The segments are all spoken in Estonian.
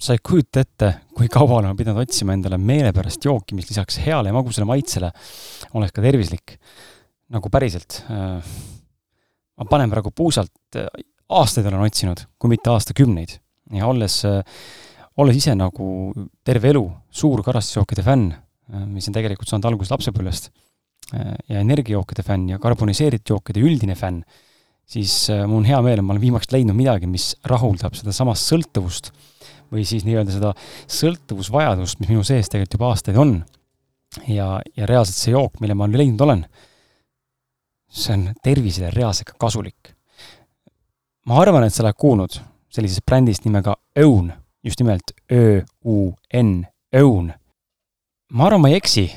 sa ei kujuta ette, kui kaua olen pidanud otsima endale meelepärast jooki, mis lisaks heale ja magusale maitsele oleks ka tervislik. nagu päriselt. Äh, ma panen praegu puusalt, äh, aastaid olen otsinud, kui mitte aastakümneid. ja olles, äh, olles ise nagu terve elu suur karastusjookide fänn, mis on tegelikult saanud alguse lapsepõlvest, ja energiajookide fänn ja karboniseeritud jookide üldine fänn, siis mul on hea meel, et ma olen viimaks leidnud midagi, mis rahuldab sedasamast sõltuvust või siis nii-öelda seda sõltuvusvajadust, mis minu sees tegelikult juba aastaid on. ja, ja reaalselt see jook, mille ma leidnud olen, see on tervisele reaalselt ka kasulik. ma arvan, et sa oled kuulnud sellisest brändist nimega Own, just nimelt Ö-U-N, Own. ma arvan, ma ei eksi,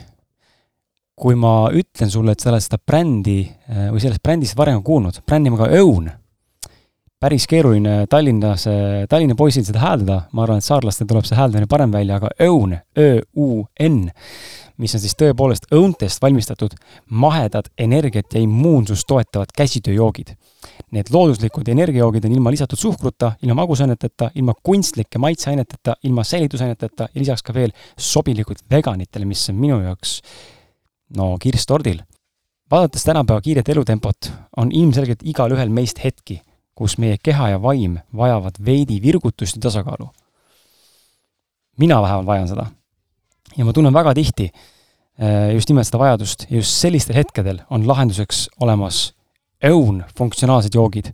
kui ma ütlen sulle, et sa oled seda brändi või sellest brändist varem kuulnud, brändi nimega Own päris keeruline Tallinnas, Tallinna poisil seda hääldada, ma arvan, et saarlastel tuleb see hääldamine parem välja, aga õun, Ö-U-N, mis on siis tõepoolest õuntest valmistatud mahedad energiat ja immuunsust toetavad käsitööjoogid. Need looduslikud energiajoogid on ilma lisatud suhkruta, ilma magusaineteta, ilma kunstlike maitseaineteta, ilma säilitusaineteta ja lisaks ka veel sobilikud veganitele, mis on minu jaoks no kirss tordil. vaadates tänapäeva kiiret elutempot, on ilmselgelt igalühel meist hetki kus meie keha ja vaim vajavad veidi virgutust ja tasakaalu. mina vähemalt vajan seda. ja ma tunnen väga tihti eh, just nimelt seda vajadust ja just sellistel hetkedel on lahenduseks olemas õun funktsionaalsed joogid.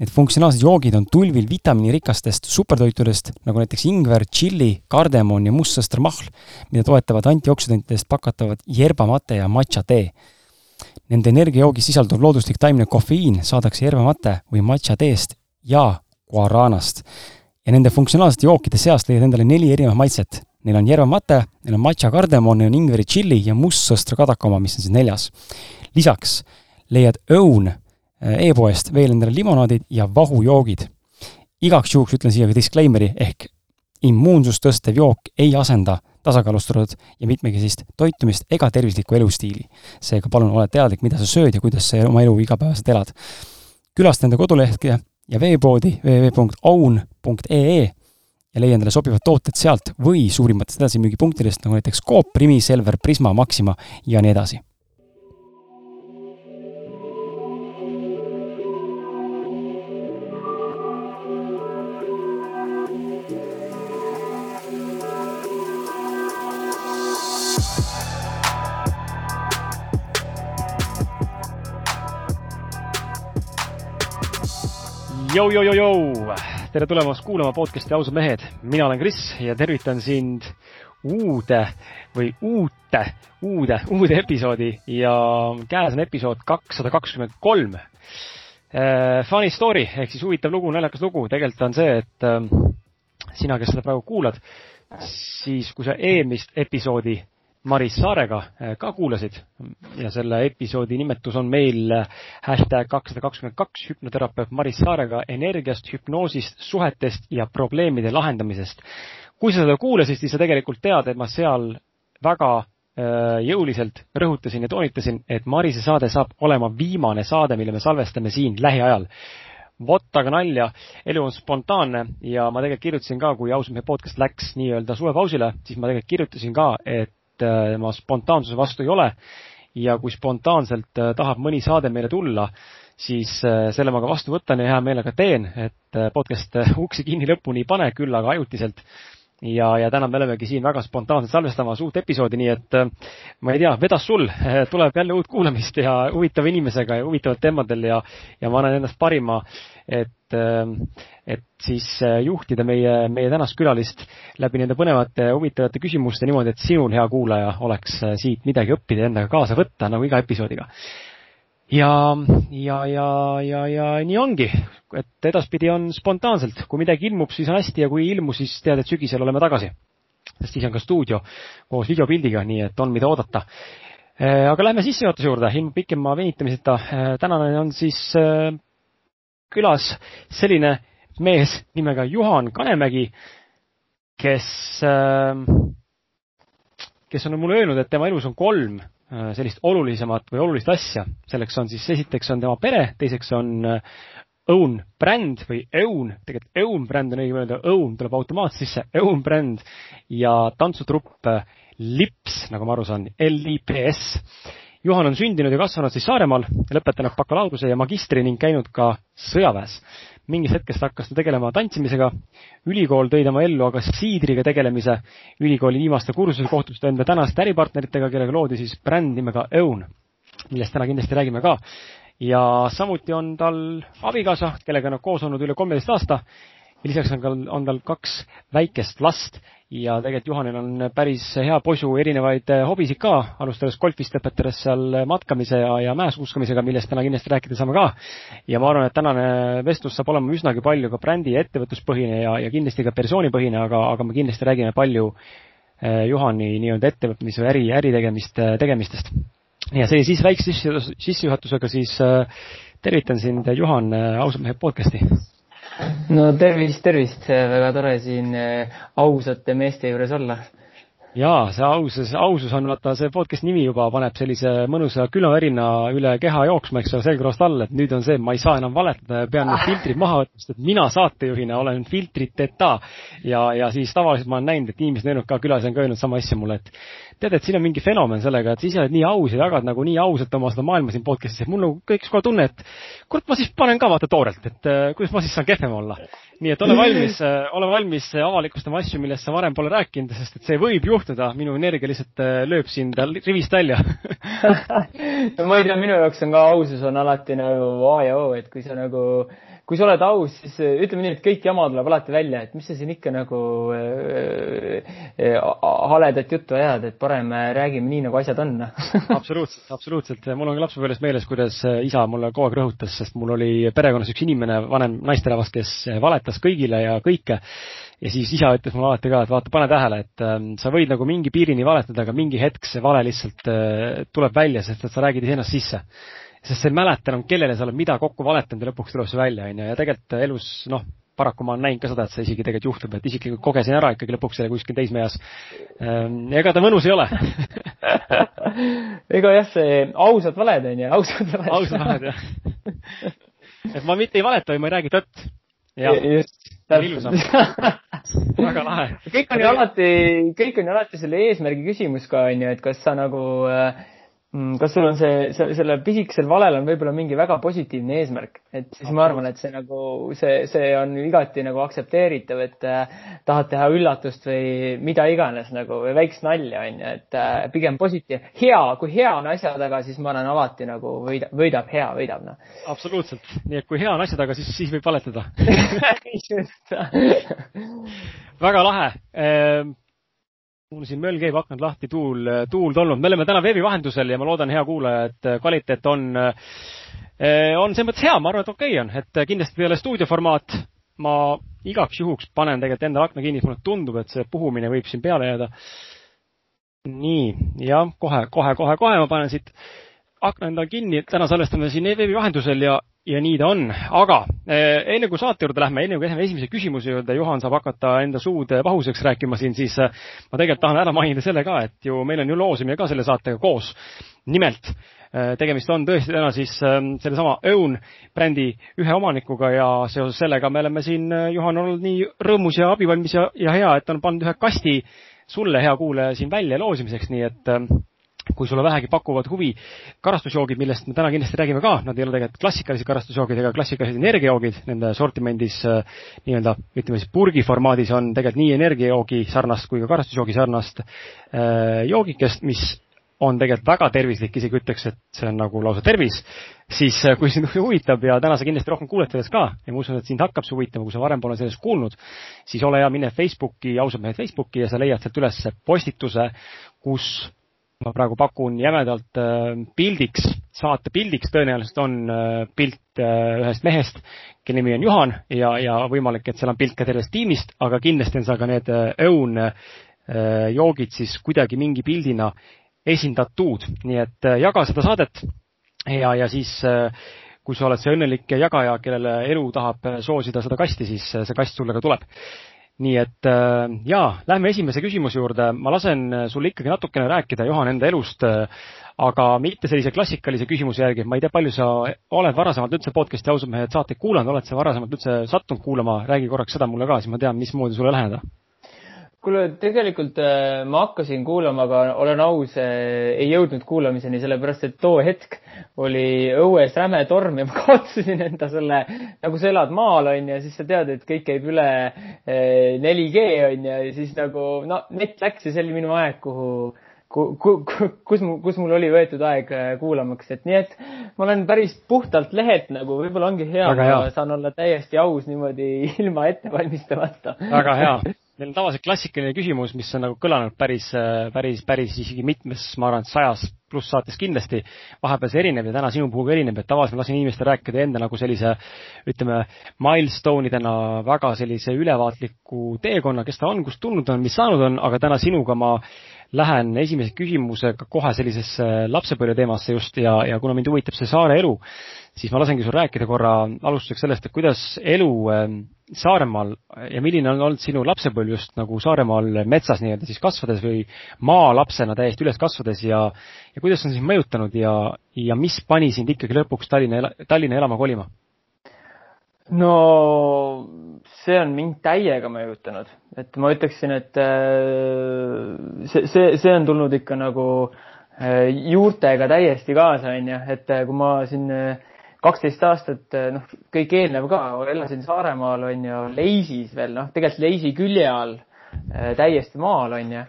Need funktsionaalsed joogid on tulvil vitamiinirikastest supertoitudest, nagu näiteks ingver, tšilli, kardemon ja mustsõstramahl, mida toetavad antioksüdantidest pakatavad yerbamate ja matša tee Nende energiajoogis sisalduv looduslik taimne kofeiin saadakse yerba-mate või matša teest ja guaranast. ja nende funktsionaalsete jookide seast leiad endale neli erinevat maitset. Neil on yerba-mate, neil on matša kardemon, neil on ingveri tšilli ja mustsõstra kadaka oma, mis on siis neljas. lisaks leiad õun äh, e-poest veel endale limonaadid ja vahujoogid. igaks juhuks ütlen siia ka disclaimer'i ehk immuunsust tõstev jook ei asenda tasakaalustatud ja mitmekesist toitumist ega tervislikku elustiili. seega palun ole teadlik, mida sa sööd ja kuidas sa oma elu igapäevaselt elad. külasta enda kodulehte ja veepoodi www.own.ee ja leia endale sobivad tooted sealt või suurimatest edasimüügipunktidest, nagu näiteks Coop, Primi, Selver, Prisma, Maxima ja nii edasi Jou-jou-jou-jou, tere tulemast kuulama podcasti Ausad mehed. mina olen Kris ja tervitan sind uude või uute, uude, uude episoodi ja käes on episood kakssada kakskümmend kolm. Äh, funny story ehk siis huvitav lugu, naljakas lugu, tegelikult on see, et äh, sina, kes seda praegu kuulad, siis kui sa eelmist episoodi Maris Saarega äh, ka kuulasid ja selle episoodi nimetus on meil äh, hashtag kakssada kakskümmend kaks hüpnoterapeut Maris Saarega energiast, hüpnoosist, suhetest ja probleemide lahendamisest. kui sa seda kuulasid, siis sa tegelikult tead, et ma seal väga äh, jõuliselt rõhutasin ja toonitasin, et Marise saade saab olema viimane saade, mille me salvestame siin lähiajal vot aga nalja, elu on spontaanne ja ma tegelikult kirjutasin ka, kui ausalt meie podcast läks nii-öelda suvepausile, siis ma tegelikult kirjutasin ka, et Äh, ma spontaansuse vastu ei ole. Ja kui spontaanselt äh, tahab mõni saade meile tulla, siis äh, selle ma ka vastu võtan ja hea meelega teen, et podcast uksi kinni lõpuni ei pane, küll aga ajutiselt. Ja, ja täna me olemegi siin väga spontaanselt salvestamas uut episoodi, nii et ma ei tea, vedas sul, tuleb jälle uut kuulamist ja huvitava inimesega ja huvitavatel teemadel ja, ja ma annan endast parima, et, et siis juhtida meie, meie tänast külalist läbi nende põnevate huvitavate küsimuste niimoodi, et sinul, hea kuulaja, oleks siit midagi õppida ja endaga kaasa võtta, nagu iga episoodiga ja, ja, ja, ja, ja nii ongi, et edaspidi on spontaanselt, kui midagi ilmub, siis on hästi ja kui ei ilmu, siis tead, et sügisel oleme tagasi. sest siis on ka stuudio koos videopildiga, nii et on, mida oodata. Äh, aga lähme sissejuhatuse juurde, ilma pikema venitamiseta. Äh, tänane on siis äh, külas selline mees nimega Juhan Kanemägi, kes, kes on mulle öelnud, et tema elus on kolm sellist olulisemat või olulist asja. selleks on siis, esiteks on tema pere, teiseks on Own bränd või Own, tegelikult Own bränd on õigem öelda, Own tuleb automaatselt sisse, Own bränd ja tantsutrupp Lips, nagu ma aru saan, L-I-P-S. Juhan on sündinud ja kasvanud siis Saaremaal, lõpetanud bakalaureuse ja magistri ning käinud ka sõjaväes. mingist hetkest hakkas ta tegelema tantsimisega. ülikool tõi tema ellu aga siidriga tegelemise. ülikooli viimaste kursusel kohtus ta enda tänaste äripartneritega, kellega loodi siis bränd nimega Own, millest täna kindlasti räägime ka ja samuti on tal abikaasa, kellega nad koos olnud üle kolmeteist aasta ja lisaks on tal, on tal kaks väikest last ja tegelikult Juhanil on päris hea posu erinevaid eh, hobisid ka, alustades golfist, lõpetades seal matkamise ja, ja mäesuuskamisega, millest täna kindlasti rääkida saame ka. ja ma arvan, et tänane vestlus saab olema üsnagi palju ka brändi ja ettevõtluspõhine ja, ja kindlasti ka persoonipõhine, aga, aga me kindlasti räägime palju eh, Juhani nii-öelda ettevõtmise või äri, äritegemist, tegemistest ja see siis väikse sissejuhatusega siis tervitan sind, Juhan, ausad mehed podcasti. No tervist, tervist, väga tore siin äh, ausate meeste juures olla jaa, see ausus, ausus on vaata see podcast'i nimi juba paneb sellise mõnusa külmavärina üle keha jooksma, eks ole, selgroost all, et nüüd on see, ma ei saa enam valetada ja pean need filtrid maha võtma, sest et mina saatejuhina olen filtriteta. ja, ja siis tavaliselt ma olen näinud, et inimesed on öelnud ka, külalised on ka öelnud sama asja mulle, et tead, et siin on mingi fenomen sellega, et sa ise oled nii aus ja jagad nagu nii ausalt oma seda maailma siin podcast'is, et mul nagu kõik kohe tunne, et kurat, ma siis panen ka vaata toorelt, et uh, kuidas ma siis saan kehvem olla. nii et ole valmis uh,, ole valmis avalikustama asju, millest sa varem pole rääkinud, sest et see võib juhtuda, minu energia lihtsalt uh, lööb sind rivist välja ma ei tea, minu jaoks on ka ausus on alati nagu A ja O, et kui sa nagu kui sa oled aus, siis äh, ütleme nii, et kõik jama tuleb alati välja, et mis sa siin ikka nagu äh, äh, haledat juttu ajad, et parem äh, räägime nii, nagu asjad on absoluutselt, absoluutselt. mul on ka lapsepõlvest meeles, kuidas äh, isa mulle kogu aeg rõhutas, sest mul oli perekonnas üks inimene, vanem naisterahvas, kes valetas kõigile ja kõike. Ja siis isa ütles mulle alati ka, et vaata, pane tähele, et äh, sa võid nagu mingi piirini valetada, aga mingi hetk see vale lihtsalt äh, tuleb välja, sest et sa räägid iseennast sisse sest sa ei mäleta enam, kellele sa oled mida kokku valetanud ja lõpuks tuleb see välja, onju, ja tegelikult elus, noh, paraku ma olen näinud ka seda, et see isegi tegelikult juhtub, et isiklikult kogesin ära ikkagi lõpuks selle kuskil teismeeas. Ehm, ega ta mõnus ei ole ega jah, see ausad valed onju, ausad valed. ausad valed jah. et ma mitte ei valeta, vaid ma ei räägi tõtt. just, täpselt. väga lahe. kõik on ju alati, kõik on ju alati selle eesmärgi küsimus ka onju, et kas sa nagu äh, kas sul on see, selle pisikesel valel on võib-olla mingi väga positiivne eesmärk, et siis ma arvan, et see nagu, see, see on igati nagu aktsepteeritav, et äh, tahad teha üllatust või mida iganes nagu või väikest nalja, on ju, et äh, pigem positiivne. hea, kui hea on asja taga, siis ma olen alati nagu võida, võidab, hea võidab, noh. absoluutselt, nii et kui hea on asja taga, siis, siis võib valetada väga lahe ehm mul siin möll käib, aknad lahti, tuul, tuul tolnud. me oleme täna veebi vahendusel ja ma loodan, hea kuulaja, et kvaliteet on, eh, on selles mõttes hea, ma arvan, et okei okay on, et kindlasti peale stuudioformaat ma igaks juhuks panen tegelikult endale akna kinni, mulle tundub, et see puhumine võib siin peale jääda. nii, jah, kohe, kohe, kohe, kohe ma panen siit akna endale kinni, täna salvestame siin veebi vahendusel ja ja nii ta on, aga eh, enne kui saate juurde lähme, enne kui läheme esimese küsimuse juurde, Juhan saab hakata enda suud vahuseks rääkima siin, siis eh, ma tegelikult tahan ära mainida selle ka, et ju meil on ju loosimine ka selle saatega koos. nimelt eh, tegemist on tõesti täna siis sellesama Own brändi ühe omanikuga ja seoses sellega me oleme siin, Juhan, olnud nii rõõmus ja abivalmis ja, ja hea, et on pannud ühe kasti sulle, hea kuulaja, siin välja loosimiseks, nii et kui sulle vähegi pakuvad huvi karastusjoogid, millest me täna kindlasti räägime ka, nad ei ole tegelikult klassikalised karastusjoogid ega klassikalised energiajoogid, nende sortimendis äh, nii-öelda ütleme siis purgi formaadis on tegelikult nii energiajoogi sarnast kui ka karastusjoogi sarnast äh, joogikest, mis on tegelikult väga tervislik, isegi ütleks, et see on nagu lausa tervis, siis äh, kui sind huvitab ja täna sa kindlasti rohkem kuuled sellest ka ja ma usun, et sind hakkab see huvitama, kui sa varem pole sellest kuulnud, siis ole hea, mine Facebooki, ausad mehed Facebooki ja sa leiad sealt üles postituse, kus ma praegu pakun jämedalt äh, pildiks, saate pildiks tõenäoliselt on äh, pilt äh, ühest mehest, kelle nimi on Juhan ja, ja võimalik, et seal on pilt ka tervest tiimist, aga kindlasti on seal ka need õun joogid siis kuidagi mingi pildina esindatud, nii et jaga seda saadet. Ja, ja siis kui sa oled see õnnelik jagaja, kellele elu tahab soosida seda kasti, siis see kast sulle ka tuleb nii et äh, jaa, lähme esimese küsimuse juurde. ma lasen sul ikkagi natukene rääkida, Juhan, enda elust, aga mitte sellise klassikalise küsimuse järgi. ma ei tea, palju sa oled varasemalt üldse podcast'i ausad mehed saateid kuulanud, oled sa varasemalt üldse sattunud kuulama, räägi korraks seda mulle ka, siis ma tean, mismoodi sulle läheneda kuule, tegelikult äh, ma hakkasin kuulama, aga olen aus, äh, ei jõudnud kuulamiseni, sellepärast et too hetk oli õues räme torm ja ma kaotasin enda selle, nagu sa elad maal, onju, siis sa tead, et kõik käib üle 4G, äh, onju, ja siis nagu, no net läks ja see oli minu aeg, kuhu ku, ku, kus mu, kus mul oli võetud aeg kuulamaks, et nii et ma olen päris puhtalt lehelt nagu, võib-olla ongi hea, ma saan olla täiesti aus niimoodi ilma ette valmistamata. väga hea meil on tavaliselt klassikaline küsimus, mis on nagu kõlanud päris, päris, päris isegi mitmes, ma arvan, et sajas pluss saates kindlasti. vahepeal see erineb ja täna sinu puhul ka erineb, et tavaliselt ma lasen inimestel rääkida enda nagu sellise, ütleme, milstone idena väga sellise ülevaatliku teekonna, kes ta on, kust tulnud on, mis saanud on, aga täna sinuga ma lähen esimese küsimusega kohe sellisesse lapsepõlve teemasse just ja, ja kuna mind huvitab see saare elu, siis ma lasengi sul rääkida korra alustuseks sellest, et kuidas elu ähm, Saaremaal ja milline on olnud sinu lapsepõlv just nagu Saaremaal metsas nii-öelda siis kasvades või maalapsena täiesti üles kasvades ja, ja kuidas on sind mõjutanud ja, ja mis pani sind ikkagi lõpuks Tallinna, Tallinna elama kolima? No see on mind täiega mõjutanud, et ma ütleksin, et äh, see, see, see on tulnud ikka nagu äh, juurtega täiesti kaasa, onju, et äh, kui ma siin kaksteist aastat, noh, kõik eelnev ka, elasin Saaremaal, onju, Leisis veel, noh, tegelikult Leisi külje all, täiesti maal, onju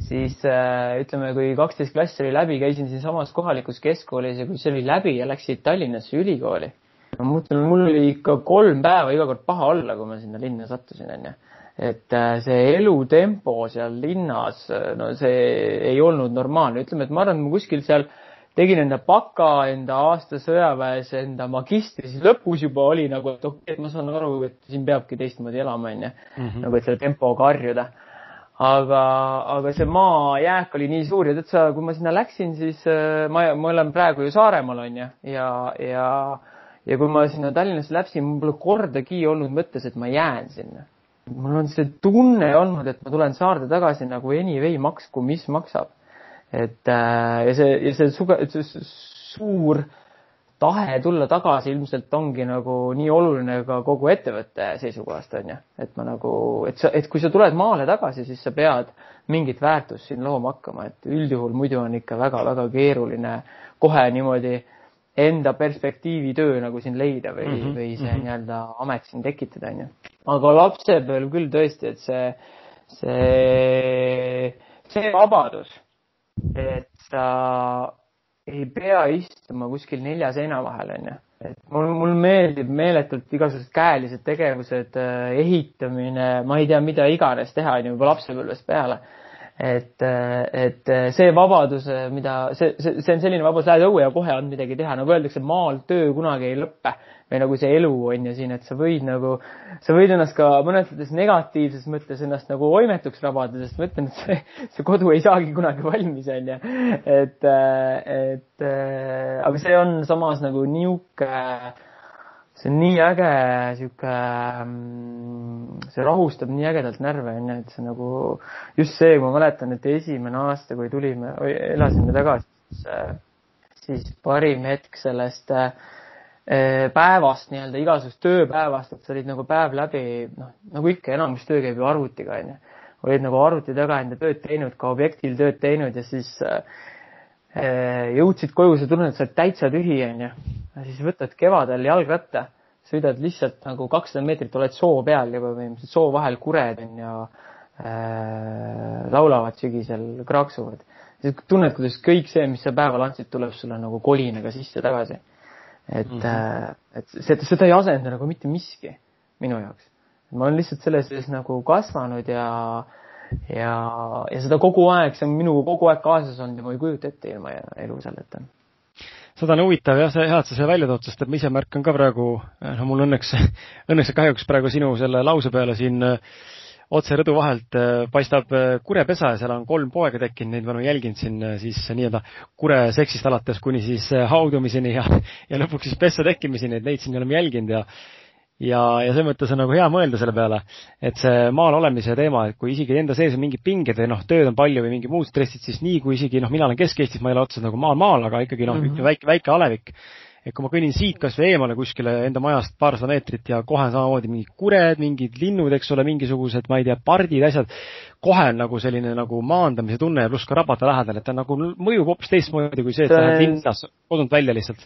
siis ütleme, kui kaksteist klass oli läbi, käisin siinsamas kohalikus keskkoolis ja kui see oli läbi ja läksid Tallinnasse ülikooli ma mõtlen, mul oli ikka kolm päeva iga kord paha olla, kui ma sinna linna sattusin, onju. et äh, see elutempo seal linnas, äh, no see ei olnud normaalne, ütleme, et ma arvan, et ma kuskil seal tegin enda baka, enda aasta sõjaväes, enda magistri, siis lõpus juba oli nagu, et okei okay,, ma saan aru, et siin peabki teistmoodi elama, onju. Mhm. nagu, et selle tempoga harjuda aga, aga see maajääk oli nii suur ja tead sa, kui ma sinna läksin, siis äh, ma, ma olen praegu ju Saaremaal onju ja, ja ja kui ma sinna Tallinnasse läksin, mul pole kordagi olnud mõttes, et ma jään sinna. mul on see tunne olnud, et ma tulen saarde tagasi nagu anyway maksku, mis maksab. et äh, ja see, ja see suge-, see suur tahe tulla tagasi ilmselt ongi nagu nii oluline ka kogu ettevõtte seisukohast, on ju. et ma nagu, et sa, et kui sa tuled maale tagasi, siis sa pead mingit väärtust siin looma hakkama, et üldjuhul muidu on ikka väga-väga keeruline kohe niimoodi enda perspektiivitöö nagu siin leida või mm, -hmm. või see mm -hmm. nii-öelda amet siin tekitada, onju. aga lapsepõlv küll tõesti, et see, see, see vabadus, et sa ei pea istuma kuskil nelja seina vahel, onju. et mul, mul meeldib meeletult igasugused käelised tegevused, ehitamine, ma ei tea, mida iganes teha, onju, juba lapsepõlvest peale et, et see vabadus, mida see, see, see on selline vabadus, lähed õue ja kohe on midagi teha, nagu öeldakse, maal töö kunagi ei lõppe või nagu see elu on ju siin, et sa võid nagu, sa võid ennast ka mõnes mõttes negatiivses mõttes ennast nagu oimetuks rabada, sest ma ütlen, et see, see kodu ei saagi kunagi valmis, on ju. et, et aga see on samas nagu niisugune see on nii äge sihuke, mm, see rahustab nii ägedalt närve, onju, et see nagu just see, ma mäletan, et esimene aasta, kui tulime, elasime tagasi, siis, siis parim hetk sellest äh, päevast nii-öelda, igasugust tööpäevast, et sa olid nagu päev läbi, noh, nagu ikka, enamus töö käib ju arvutiga, onju. olid nagu arvuti taga enda tööd teinud, ka objektil tööd teinud ja siis äh, jõudsid koju, sa tunned, et sa oled täitsa tühi, onju. siis võtad kevadel jalgratta, sõidad lihtsalt nagu kakssada meetrit, oled soo peal juba põhimõtteliselt, soo vahel kured on ja äh, laulavad sügisel, kraaksuvad. siis tunned, kuidas kõik see, mis sa päeval andsid, tuleb sulle nagu kolinaga sisse tagasi. et mm, -hmm. et seda, seda ei asenda nagu mitte miski minu jaoks. ma olen lihtsalt selles sees nagu kasvanud ja äh, ja, ja seda kogu aeg, see on minuga kogu aeg kaasas olnud ja ma ei kujuta ette ilma elu selleta seda on huvitav jah, see hea, et sa selle välja tood, sest et ma ise märkan ka praegu, no mul õnneks, õnneks ja kahjuks praegu sinu selle lause peale siin äh, otse rõdu vahelt äh, paistab kurepesa ja seal on kolm poega tekkinud, neid me oleme jälginud siin siis nii-öelda kureseksist alates kuni siis haudumiseni ja, ja lõpuks siis pessa tekkimiseni, et neid siin oleme jälginud ja ja, ja selles mõttes on nagu hea mõelda selle peale, et see maal olemise teema, et kui isegi enda sees on mingid pinged või noh, tööd on palju või mingi muud stressid, siis nii kui isegi noh, mina olen Kesk-Eestis, ma ei ole otseselt nagu maal maal, aga ikkagi noh mm -hmm., väike, väike alevik. et kui ma kõnnin siit kas või eemale kuskile enda majast paarsada meetrit ja kohe samamoodi mingid kured, mingid linnud, eks ole, mingisugused, ma ei tea, pardid, asjad, kohe on nagu selline nagu maandamise tunne ja pluss ka rabata lähedal, et ta nagu mõjub hoopis teistmoodi kui see, et sa lähed linnas kodunt välja lihtsalt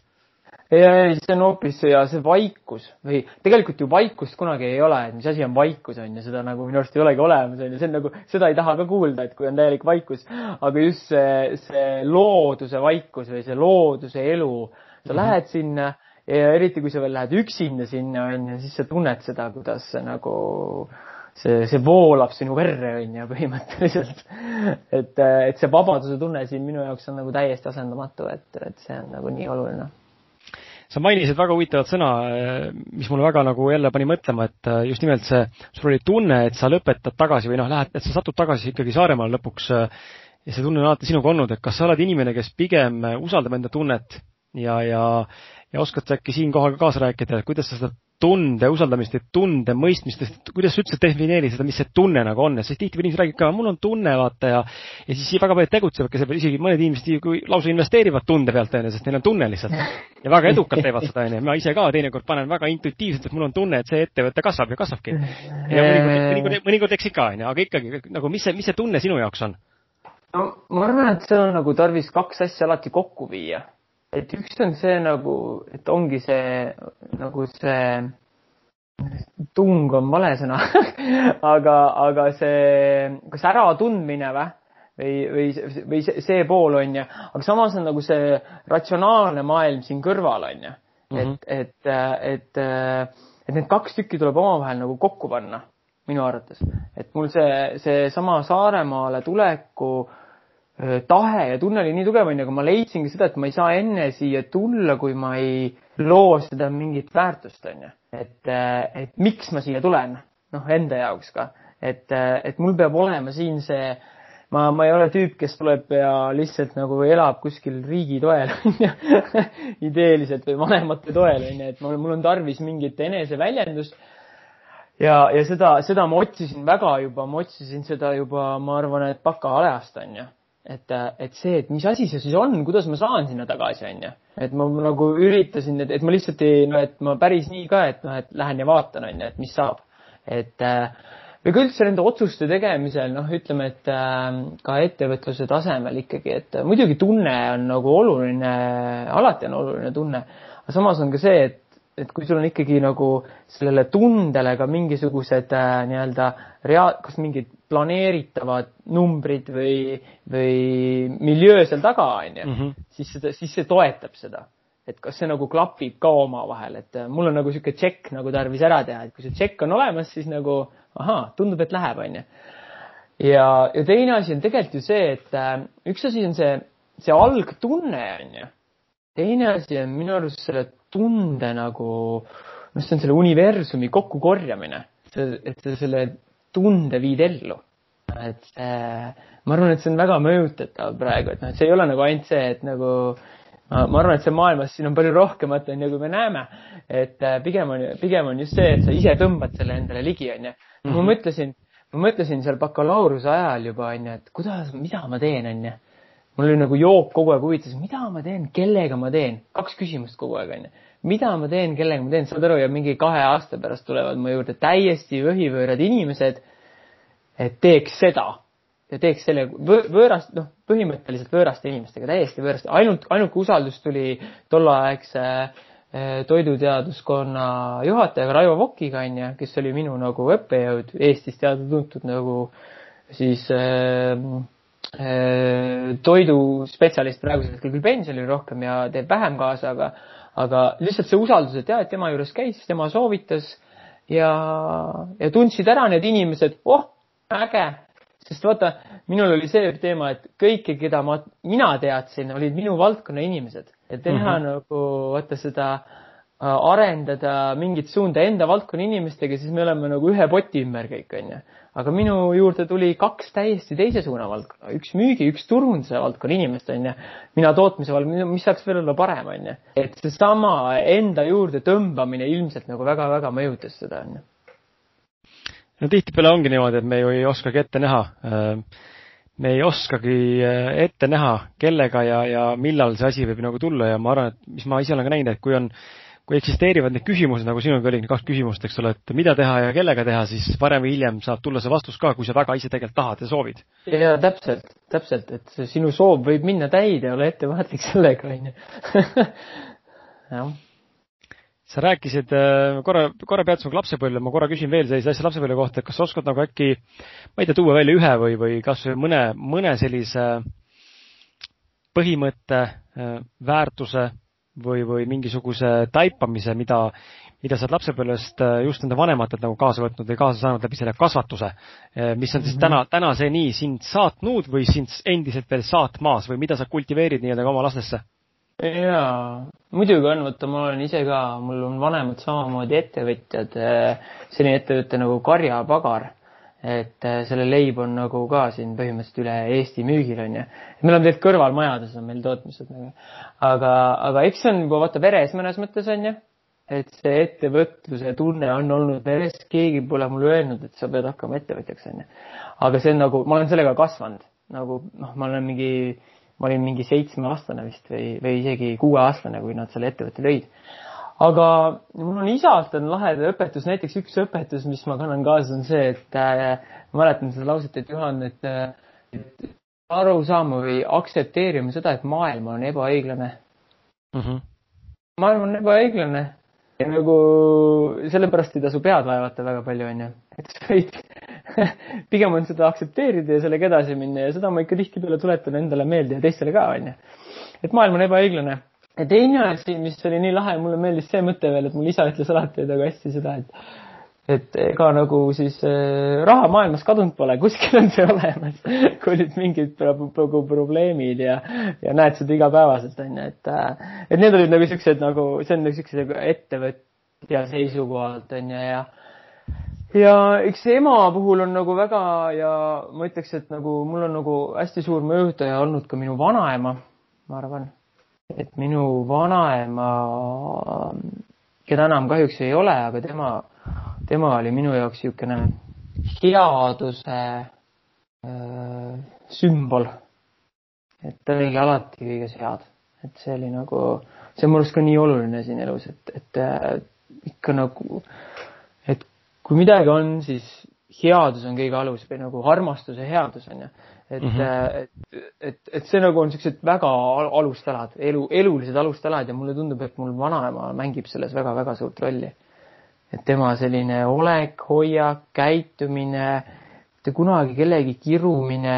ja, ei, see on hoopis ja see vaikus või tegelikult ju vaikust kunagi ei ole, et mis asi on vaikus, on ju, seda nagu minu arust ei olegi olemas, on ju, see on nagu, seda ei taha ka kuulda, et kui on täielik vaikus, aga just see, see looduse vaikus või see looduse elu, sa mm -hmm. lähed sinna ja eriti, kui sa veel lähed üksinda sinna, on ju, siis sa tunned seda, kuidas see nagu see, see voolab sinu verre, on ju, põhimõtteliselt. et, et see vabaduse tunne siin minu jaoks on nagu täiesti asendamatu, et, et see on nagu nii oluline sa mainisid väga huvitavat sõna, mis mulle väga nagu jälle pani mõtlema, et äh, just nimelt see, sul oli tunne, et sa lõpetad tagasi või noh, lähed, et sa satud tagasi ikkagi Saaremaale lõpuks äh, ja see tunne on alati sinuga olnud, et kas sa oled inimene, kes pigem usaldab enda tunnet ja, ja ja oskad sa äkki siinkohal ka kaasa rääkida, et kuidas sa seda tunde usaldamist ja tunde mõistmist, kuidas sa üldse defineerid seda, mis see tunne nagu on, sest tihtipeale inimesed räägivad ka, mul on tunne, vaata ja ja siis väga paljud tegutsevadki selle peale, isegi mõned inimesed kui lausa investeerivad tunde pealt, onju, sest neil on tunne lihtsalt. ja väga edukalt teevad seda, onju, ma ise ka teinekord panen väga intuitiivselt, et mul on tunne, et see ettevõte kasvab ja kasvabki. ja mõnikord, mõnikord, mõnikord eksid ka, onju, aga ikkagi nagu, mis see, mis see tunne sinu jaoks on? no ma arvan, et seal on nagu tarvis kaks asja alati kokku viia et üks on see nagu, et ongi see nagu see tung on vale sõna aga, aga see, kas äratundmine või? või, või, või see, see pool on ju, aga samas on nagu see ratsionaalne maailm siin kõrval on ju. -hmm. et, et, et, et need kaks tükki tuleb omavahel nagu kokku panna minu arvates, et mul see, seesama Saaremaale tuleku äh, tahe ja tunne oli nii tugev, onju, aga ma leidsingi seda, et ma ei saa enne siia tulla, kui ma ei loo seda mingit väärtust, onju. et, et miks ma siia tulen, noh, enda jaoks ka, et, et mul peab olema siin see, ma, ma ei ole tüüp, kes tuleb ja lihtsalt nagu elab kuskil riigi toel, onju, ideeliselt või vanemate toel, onju, et mul, mul on tarvis mingit eneseväljendust. Ja, ja seda, seda ma otsisin väga juba, ma otsisin seda juba, ma arvan, et bakaalaeast onju et, et see, et mis asi see siis on, kuidas ma saan sinna tagasi, onju. et ma nagu üritasin, et, et ma lihtsalt ei, no et ma päris nii ka, et noh, et lähen ja vaatan, onju, et mis saab. et või ka üldse nende otsuste tegemisel, noh, ütleme, et äh, ka ettevõtluse tasemel ikkagi, et muidugi tunne on nagu oluline, alati on oluline tunne, aga samas on ka see, et et kui sul on ikkagi nagu sellele tundele ka mingisugused äh, nii-öelda rea-, kas mingid planeeritavad numbrid või, või miljöö seal taga, on ju, mhm. siis seda, siis see toetab seda. et kas see nagu klapib ka omavahel, et äh, mul on nagu niisugune tšekk nagu tarvis ära teha, et kui see tšekk on olemas, siis nagu ahaa, tundub, et läheb, on ju. ja, ja teine asi on tegelikult ju see, et äh, üks asi on see, see algtunne, on ju. teine asi on minu arust selle tunde nagu, noh, see on selle universumi kokkukorjamine, et sa selle tunde viid ellu. et see, ma arvan, et see on väga mõjutatav praegu, et noh, et see ei ole nagu ainult see, et nagu ma, ma arvan, et see maailmas siin on palju rohkemat, on ju, kui me näeme. et äh, pigem on, pigem on just see, et sa ise tõmbad selle endale ligi, on ju. ma mhm. mõtlesin, ma mõtlesin seal bakalaureuse ajal juba, on ju, et kuidas, mida ma teen, on ju mul oli nagu jook kogu aeg huvitas, mida ma teen, kellega ma teen, kaks küsimust kogu aeg onju. mida ma teen, kellega ma teen, saad aru ja mingi kahe aasta pärast tulevad mu juurde täiesti võhivõõrad inimesed. et teeks seda ja teeks selle võõrast, noh, põhimõtteliselt võõraste inimestega, täiesti võõraste, ainult, ainuke usaldus tuli tolleaegse eh, toiduteaduskonna juhatajaga Raivo Vokiga onju, kes oli minu nagu õppejõud Eestis teada-tuntud nagu siis äh, toiduspetsialist praegusel hetkel küll pensionil rohkem ja teeb vähem kaasa, aga, aga lihtsalt see usaldus, et jah, et tema juures käis, tema soovitas ja, ja tundsid ära need inimesed, oh, äge. sest vaata, minul oli see teema, et kõike, keda ma, mina teadsin, olid minu valdkonna inimesed, et teha mm -hmm. nagu vaata seda äh, arendada mingit suunda enda valdkonna inimestega, siis me oleme nagu ühe poti ümber kõik, onju aga minu juurde tuli kaks täiesti teise suuna valdkonna, üks müügi, üks turunduse valdkonna inimest, onju. mina tootmise valdkonna, mis saaks veel olla parem, onju. et seesama enda juurde tõmbamine ilmselt nagu väga-väga mõjutas seda, onju. no tihtipeale ongi niimoodi, et me ju ei oskagi ette näha. Äh, me ei oskagi äh, ette näha, kellega ja, ja millal see asi võib nagu tulla ja ma arvan, et mis ma ise olen ka näinud, et kui on kui eksisteerivad need küsimused, nagu sinulgi oli kaks küsimust, eks ole, et mida teha ja kellega teha, siis varem või hiljem saab tulla see vastus ka, kui sa väga ise tegelikult tahad ja soovid. ja täpselt, täpselt, et see sinu soov võib minna täide, ole ettevaatlik sellega, onju. jah sa rääkisid äh, korra, korra peatusime lapsepõlve, ma korra küsin veel sellise asja lapsepõlve kohta, et kas sa oskad nagu äkki, ma ei tea, tuua välja ühe või, või kas või mõne, mõne sellise põhimõtte, äh, väärtuse või, või mingisuguse taipamise, mida, mida sa oled lapsepõlvest äh, just enda vanematelt nagu kaasa võtnud või kaasa saanud läbi selle kasvatuse, äh, mis on siis mm -hmm. täna, tänaseni sind saatnud või sind endiselt veel saatmas või mida sa kultiveerid nii-öelda ka oma lastesse? jaa, muidugi on, vaata, ma olen ise ka, mul on vanemad samamoodi ettevõtjad, äh, selline ettevõte nagu Karjapagar et äh, selle leib on nagu ka siin põhimõtteliselt üle Eesti müügil onju. me oleme tegelikult kõrvalmajades on meil tootmised nagu. aga, aga eks see on juba vaata veres mõnes mõttes onju. et see ettevõtluse tunne on olnud veres, keegi pole mulle öelnud, et sa pead hakkama ettevõtjaks onju. aga see on nagu, ma olen sellega kasvanud nagu noh, ma olen mingi, ma olin mingi seitsmeaastane vist või, või isegi kuueaastane, kui nad selle ettevõtte lõid aga mul on isalt on lahe õpetus, näiteks üks õpetus, mis ma kannan kaasa, on see, et äh, ma mäletan seda lauset, et Juhan, et, äh, et aru saama või aktsepteerima seda, et maailm on ebaõiglane mm. -hmm. maailm on ebaõiglane ja nagu sellepärast ei tasu pead vaevata väga palju, onju. et sa võid pigem on seda aktsepteerida ja sellega edasi minna ja seda ma ikka tihtipeale tuletan endale meelde ja teistele ka, onju. et maailm on ebaõiglane ja teine asi, mis oli nii lahe, mulle meeldis see mõte veel, et mul isa ütles alati nagu hästi seda, et et ega nagu siis äh, raha maailmas kadunud pole, kuskil on see olemas. Kui nüüd mingid nagu probleemid ja, ja näed seda igapäevaselt onju, et äh, et need olid nagu siuksed nagu, see on nagu siukse nagu ettevõtja seisukohalt onju ja ja eks ema puhul on nagu väga ja ma ütleks, et nagu mul on nagu hästi suur mõjutaja olnud ka minu vanaema, ma arvan et minu vanaema, keda enam kahjuks ei ole, aga tema, tema oli minu jaoks niisugune headuse äh, sümbol. et ta oligi alati kõiges head, et see oli nagu, see on minu arust ka nii oluline siin elus, et, et äh, ikka nagu, et kui midagi on, siis headus on kõige alus või nagu armastus ja headus on ju et mm, -hmm. et, et, et see nagu on siuksed väga alustalad, elu, elulised alustalad ja mulle tundub, et mul vanaema mängib selles väga-väga suurt rolli. et tema selline olek, hoiak, käitumine, mitte kunagi kellegi kirumine,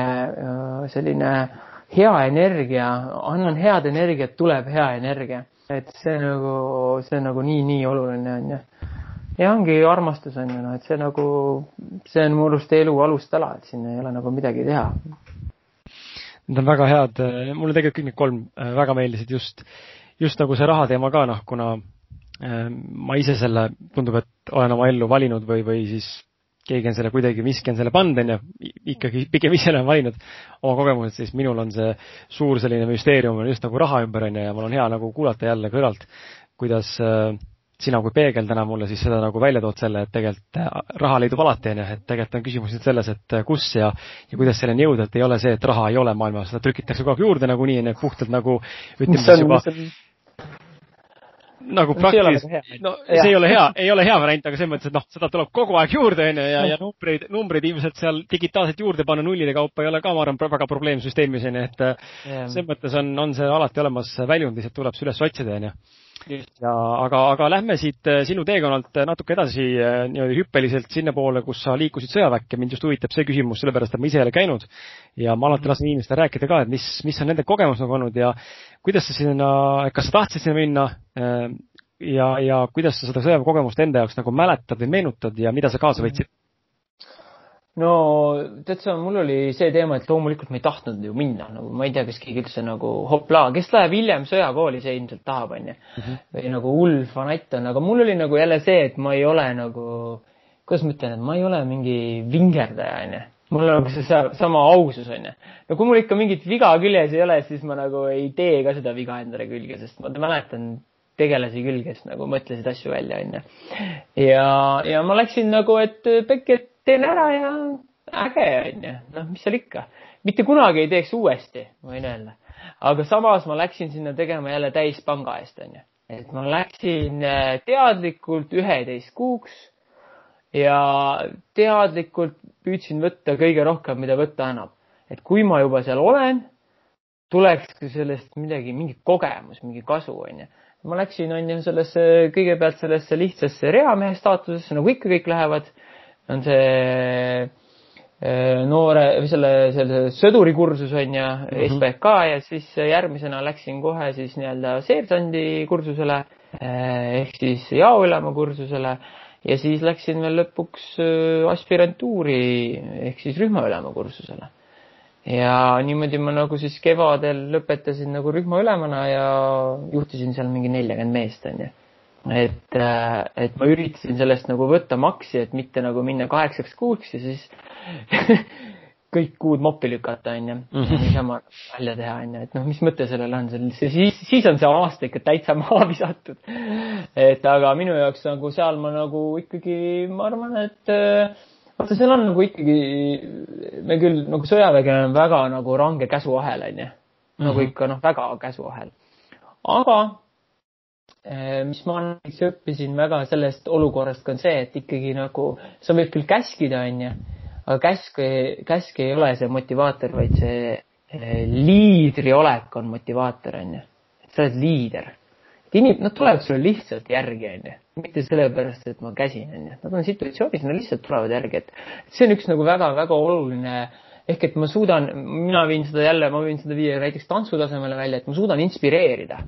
selline hea energia, annan head energiat, tuleb hea energia. et see nagu, see nagu nii-nii oluline on ju ja ongi armastus on ju noh, et see nagu, see on mu arust elu alustala, et siin ei ole nagu midagi teha. Need on väga head, mulle tegelikult kõik need kolm äh, väga meeldisid just, just nagu see raha teema ka noh, kuna äh, ma ise selle, tundub, et olen oma ellu valinud või, või siis keegi on selle kuidagi, miski on selle pannud, on ju, ikkagi pigem ise olen valinud oma kogemused, siis minul on see suur selline müsteerium on just nagu raha ümber, on ju, ja mul on hea nagu kuulata jälle kõrvalt, kuidas äh, sina kui peegel täna mulle siis seda nagu välja tood selle, et tegelikult äh, raha leidub alati, on ju, et tegelikult on küsimus nüüd selles, et äh, kus ja, ja kuidas selleni jõuda, et ei ole see, et raha ei ole maailmas, seda trükitakse kogu aeg juurde nagunii, on ju, puhtalt nagu ütleme siis juba nagu praktiliselt, no see ei ole hea, ei ole hea variant, aga selles mõttes, et noh, seda tuleb kogu aeg juurde, on ju, ja, ja numbreid, numbreid ilmselt seal digitaalselt juurde panna nullide kaupa ei ole ka, ma arvan, väga probleem süsteemis, on ju, et yeah. selles mõttes on, on see alati olemas väljund, lihtsalt tuleb see üles otsida, on ju ja aga, aga lähme siit äh, sinu teekonnalt äh, natuke edasi äh, niimoodi hüppeliselt sinnapoole, kus sa liikusid sõjaväkke. mind just huvitab see küsimus, sellepärast et ma ise ei ole käinud ja ma alati lasen inimestel rääkida ka, et mis, mis on nende kogemus nagu olnud ja kuidas sa sinna, kas sa tahtsid sinna minna ja, ja kuidas sa seda sõjaväekogemust enda jaoks nagu mäletad või meenutad ja mida sa kaasa võtsid? No tead sa, mul oli see teema, et loomulikult ma ei tahtnud ju minna, nagu ma ei tea, kas keegi üldse nagu hoplaa, kes läheb hiljem sõjakooli, see ilmselt tahab, onju. Mhm. või nagu hull fanatt on, aga mul oli nagu jälle see, et ma ei ole nagu, kuidas ma ütlen, et ma ei ole mingi vingerdaja, onju mul on nagu see sama ausus, onju. no kui mul ikka mingit viga küljes ei ole, siis ma nagu ei tee ka seda viga endale külge, sest ma mäletan tegelasi küll, kes nagu mõtlesid asju välja, onju. ja, ja ma läksin nagu, et pekki, et teen ära ja äge, onju. noh, mis seal ikka. mitte kunagi ei teeks uuesti, ma võin öelda. aga samas ma läksin sinna tegema jälle täispanga eest, onju. et ma läksin äh, teadlikult üheteist kuuks ja teadlikult püüdsin võtta kõige rohkem, mida võtta annab. et kui ma juba seal olen, tulekski sellest midagi, mingi kogemus, mingi kasu, onju ma läksin, on ju, sellesse, kõigepealt sellesse lihtsasse reamehe staatusesse, nagu ikka kõik lähevad. On see äh, noore või selle, selle sõduri kursus on ju mm, -hmm. SBK ja siis järgmisena läksin kohe siis nii-öelda seersandi kursusele äh, ehk siis jaoülema kursusele ja siis läksin veel lõpuks äh, aspirantuuri ehk siis rühmaülema kursusele ja niimoodi ma nagu siis kevadel lõpetasin nagu rühmaülemana ja juhtisin seal mingi neljakümmend meest, onju. Et, äh, et ma üritasin sellest nagu võtta maksi, et mitte nagu minna kaheksaks kuuks ja siis kõik kuud moppi lükata, onju. Mhm. niisama välja teha, onju, et noh, mis mõte sellel on, siis, siis on see aasta ikka täitsa maha visatud. et aga minu jaoks nagu seal ma nagu ikkagi, ma arvan, et äh, vaata, seal on nagu ikkagi, me küll nagu sõjavägi on väga nagu range käsuahel, onju. nagu -hmm. ikka noh, väga käsuahel. aga mis ma näiteks õppisin väga sellest olukorrast ka on see, et ikkagi nagu sa võid küll käskida, onju, aga käsk, käsk ei ole see motivaator, vaid see eh, liidri olek on motivaator, onju. sa oled liider inim-, nad tulevad sulle lihtsalt järgi, onju. mitte sellepärast, et ma käsin, onju. Nad on situatsioonis, nad lihtsalt tulevad järgi, et see on üks nagu väga-väga oluline ehk et ma suudan, mina viin seda jälle, ma võin seda viia näiteks tantsutasemele välja, et ma suudan inspireerida.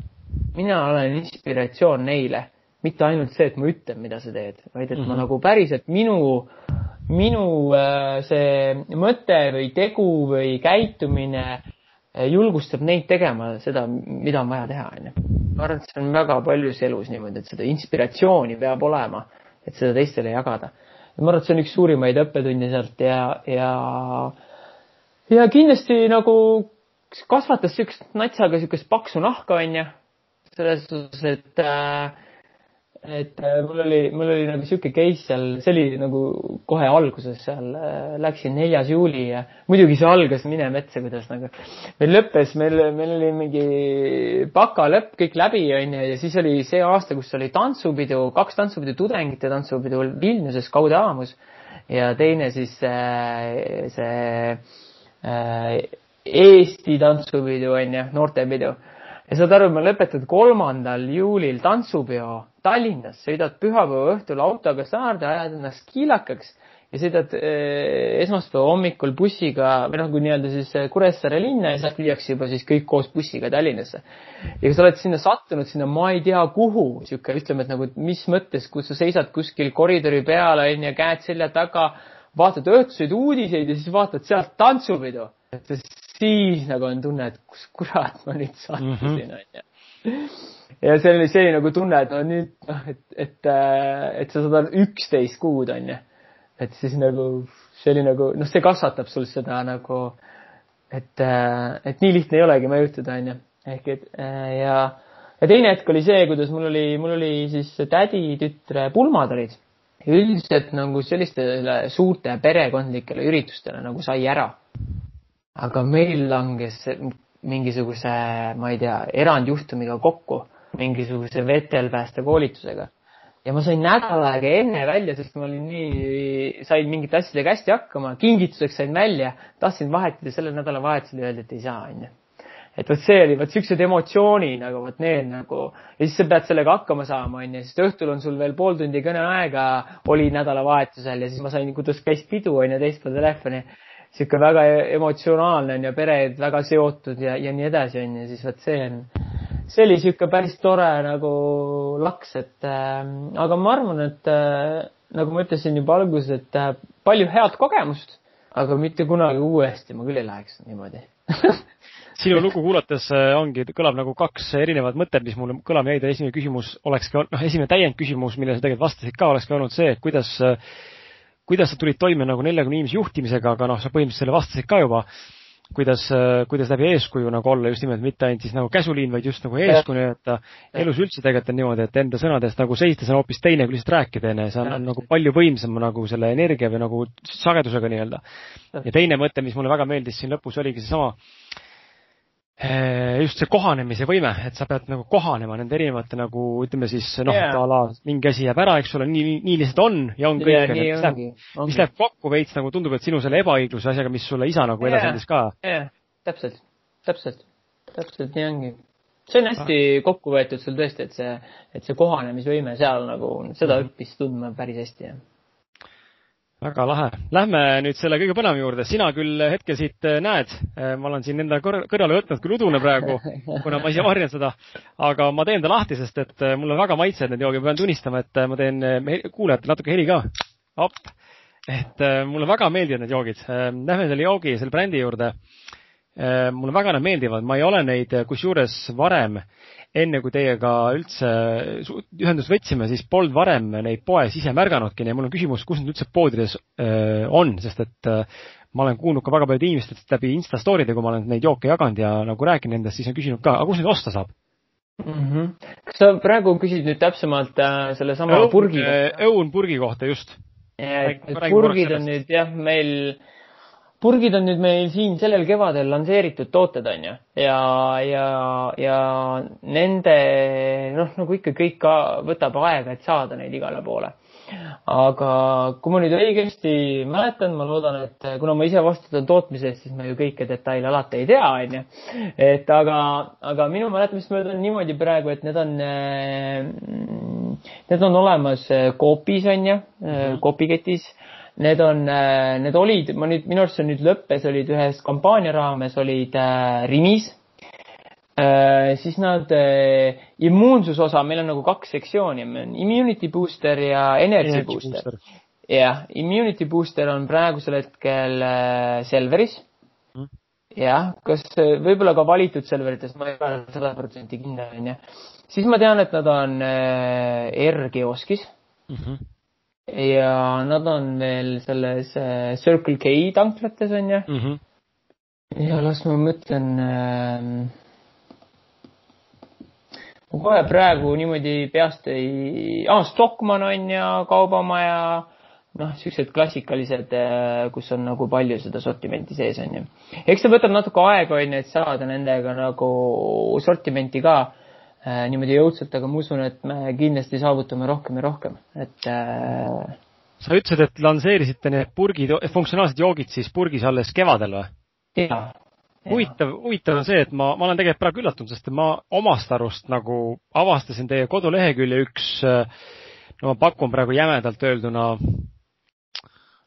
Mina olen inspiratsioon neile, mitte ainult see, et ma ütlen, mida sa teed, vaid et mm -hmm. ma mhm. nagu päriselt minu, minu äh, see mõte või tegu või käitumine Eh, julgustab neid tegema seda, mida on vaja teha, onju. ma arvan, et see on väga paljus elus niimoodi, et seda inspiratsiooni peab olema, et seda teistele jagada. ma arvan, et see on üks suurimaid õppetunde sealt ja, ja, ja kindlasti nagu kasvatas siukest natsaga siukest paksu nahka, onju. Selles suhtes, et äh, et äh, mul oli, mul oli nagu sihuke case seal, see oli nagu kohe alguses seal, äh, läksin neljas juuli ja muidugi see algas mine metsa, kuidas nagu. Meil lõppes, meil, meil oli mingi baka lõpp kõik läbi, onju, ja siis oli see aasta, kus oli tantsupidu, kaks tantsupidu, tudengite tantsupidu Vilniuses Kaudaamus ja teine siis see äh, Eesti tantsupidu onju, noortepidu ja saad aru, ma lõpetan kolmandal juulil tantsupeo Tallinnas, sõidad pühapäeva õhtul autoga saarde, ajad ennast kiilakaks ja sõidad eh, esmaspäeva hommikul bussiga või noh, kui nii-öelda siis eh, Kuressaare linna ja sealt viiakse juba siis kõik koos bussiga Tallinnasse. ja kui sa oled sinna sattunud, sinna ma ei tea kuhu, sihuke ütleme, et nagu mis mõttes, kus sa seisad kuskil koridori peal onju, käed selja taga, vaatad õhtuseid uudiseid ja siis vaatad sealt tantsupidu. Siis nagu on tunne, et kus kurat ma nüüd sattusin onju mm -hmm ja see oli, see oli nagu tunne, et no nüüd noh, et, et, äh, et sa saad üksteist kuud, onju. et siis nagu see oli nagu noh, see kasvatab sul seda nagu, et, äh, et nii lihtne ei olegi mõjutada, onju. ehk et äh, ja, ja teine hetk oli see, kuidas mul oli, mul oli siis täditütre pulmad olid. üldiselt nagu sellistele suurte perekondlikele üritustele nagu sai ära. Aga meil langes mingisuguse, ma ei tea, erandjuhtumiga kokku mingisuguse vetelpääste koolitusega. ja ma sain nädal aega enne välja, sest ma olin nii, sain mingite asjadega hästi hakkama, kingituseks sain välja, tahtsin vahetada sellel nädalavahetusel öeldi, et ei saa, onju et vot see oli, vot siuksed emotsioonid nagu vot need nagu. Ja siis sa pead sellega hakkama saama, onju, sest õhtul on sul veel pool tundi kõneaega, oli nädalavahetusel ja siis ma sain, kuidas käis pidu, onju, teist pool telefoni. Sihuke väga emotsionaalne on ja pered väga seotud ja, ja nii edasi, onju, siis vot see on see oli sihuke päris tore nagu laks, et äh, aga ma arvan, et äh, nagu ma ütlesin juba alguses, et äh, palju head kogemust, aga mitte kunagi uuesti ma küll ei läheks niimoodi. Sinu lugu kuulates äh, ongi, kõlab nagu kaks erinevat mõtet, mis mulle kõlama jäid ja esimene küsimus oleks ka, noh, esimene täiendküsimus, millele sa tegelikult vastasid ka, oleks ka olnud see, et kuidas äh, kuidas sa tulid toime nagu neljakümne inimese juhtimisega, aga noh, sa põhimõtteliselt selle vastasid ka juba kuidas, kuidas läbi eeskuju nagu olla just nimelt mitte ainult siis nagu käsuliin, vaid just nagu eeskuju, et elus üldse tegelikult on niimoodi, et enda sõnadest nagu seistes on hoopis teine kui lihtsalt rääkida, onju, see on, on nagu palju võimsam nagu selle energia või nagu sagedusega nii-öelda. ja teine mõte, mis mulle väga meeldis siin lõpus, oligi seesama just see kohanemise võime, et sa pead nagu kohanema nende erinevate nagu ütleme siis noh yeah., a la mingi asi jääb ära, eks ole, nii, nii, lihtsalt on ja on kõik yeah,, mis läheb, mis läheb kokku veits nagu tundub, et sinu selle ebaõigluse asjaga, mis sulle isa nagu edasi andis ka. jah, täpselt, täpselt, täpselt nii ongi. see on hästi ah. kokku võetud sul tõesti, et see, et see kohanemisvõime seal nagu, seda mm -hmm. õppis tundma päris hästi, jah väga lahe. Lähme nüüd selle kõige põnevama juurde. sina küll hetkel siit äh, näed, äh, ma olen siin enda kõrvale võtnud küll udune praegu, kuna ma ise varjan seda, aga ma teen ta lahti, sest et äh, mul on väga maitsed need joogid, ma pean tunnistama, et ma teen kuulajatele natuke heli ka. et mulle väga meeldivad need joogid. Lähme selle joogi, selle brändi juurde. Mulle väga nad meeldivad, ma ei ole neid kusjuures varem enne kui teiega üldse ühendust võtsime, siis polnud varem neid poes ise märganudki ja mul on küsimus, kus need üldse poodides on, sest et ma olen kuulnud ka väga paljude inimestest läbi Insta story'de, kui ma olen neid jooke jaganud ja nagu rääkinud nendest, siis on küsinud ka, aga kus neid osta saab? Mm -hmm. kas sa praegu küsid nüüd täpsemalt äh, sellesama purgi kohta? õun purgi kohta, just. purgid on nüüd jah, meil äh, purgid on nüüd meil siin sellel kevadel lansseeritud tooted, on ju, ja, ja, ja nende, noh, nagu ikka kõik ka võtab aega, et saada neid igale poole. aga kui ma nüüd õigesti mäletan, ma loodan, et kuna ma ise vastutan tootmise eest, siis ma ju kõiki detaile alati ei tea, on ju. et aga, aga minu mäletamist mööda on niimoodi praegu, et need on, need on olemas Coopis, on ju, Coopiketis Need on, äh, need olid, ma nüüd, minu arust see nüüd lõppes, olid ühes kampaania raames, olid äh, Rimis äh,. siis nad äh,, immuunsusosa, meil on nagu kaks sektsiooni, immunity booster ja energy, energy booster, booster.. jah, immunity booster on praegusel hetkel äh, Selveris mm. jah, kas äh, võib-olla ka valitud Selverites, ma ei ole sada protsenti kindel, onju. siis ma tean, et nad on äh, R-kioskis mm. -hmm ja nad on veel selles äh, Circle K tanklates onju mm. -hmm. ja las ma mõtlen äh,. ma kohe praegu niimoodi peast ei ah,, Stockmann on ja Kaubamaja, noh, siuksed klassikalised, äh, kus on nagu palju seda sortimenti sees onju. eks see võtab natuke aega onju, et saada nendega nagu sortimenti ka niimoodi jõudsalt, aga ma usun, et me kindlasti saavutame rohkem ja rohkem, et äh, sa ütlesid, et lansseerisite need purgid, funktsionaalsed joogid siis purgis alles kevadel või? jaa. huvitav, huvitav on see, et ma, ma olen tegelikult praegu üllatunud, sest ma omast arust nagu avastasin teie kodulehekülje üks, no ma pakun praegu jämedalt öelduna,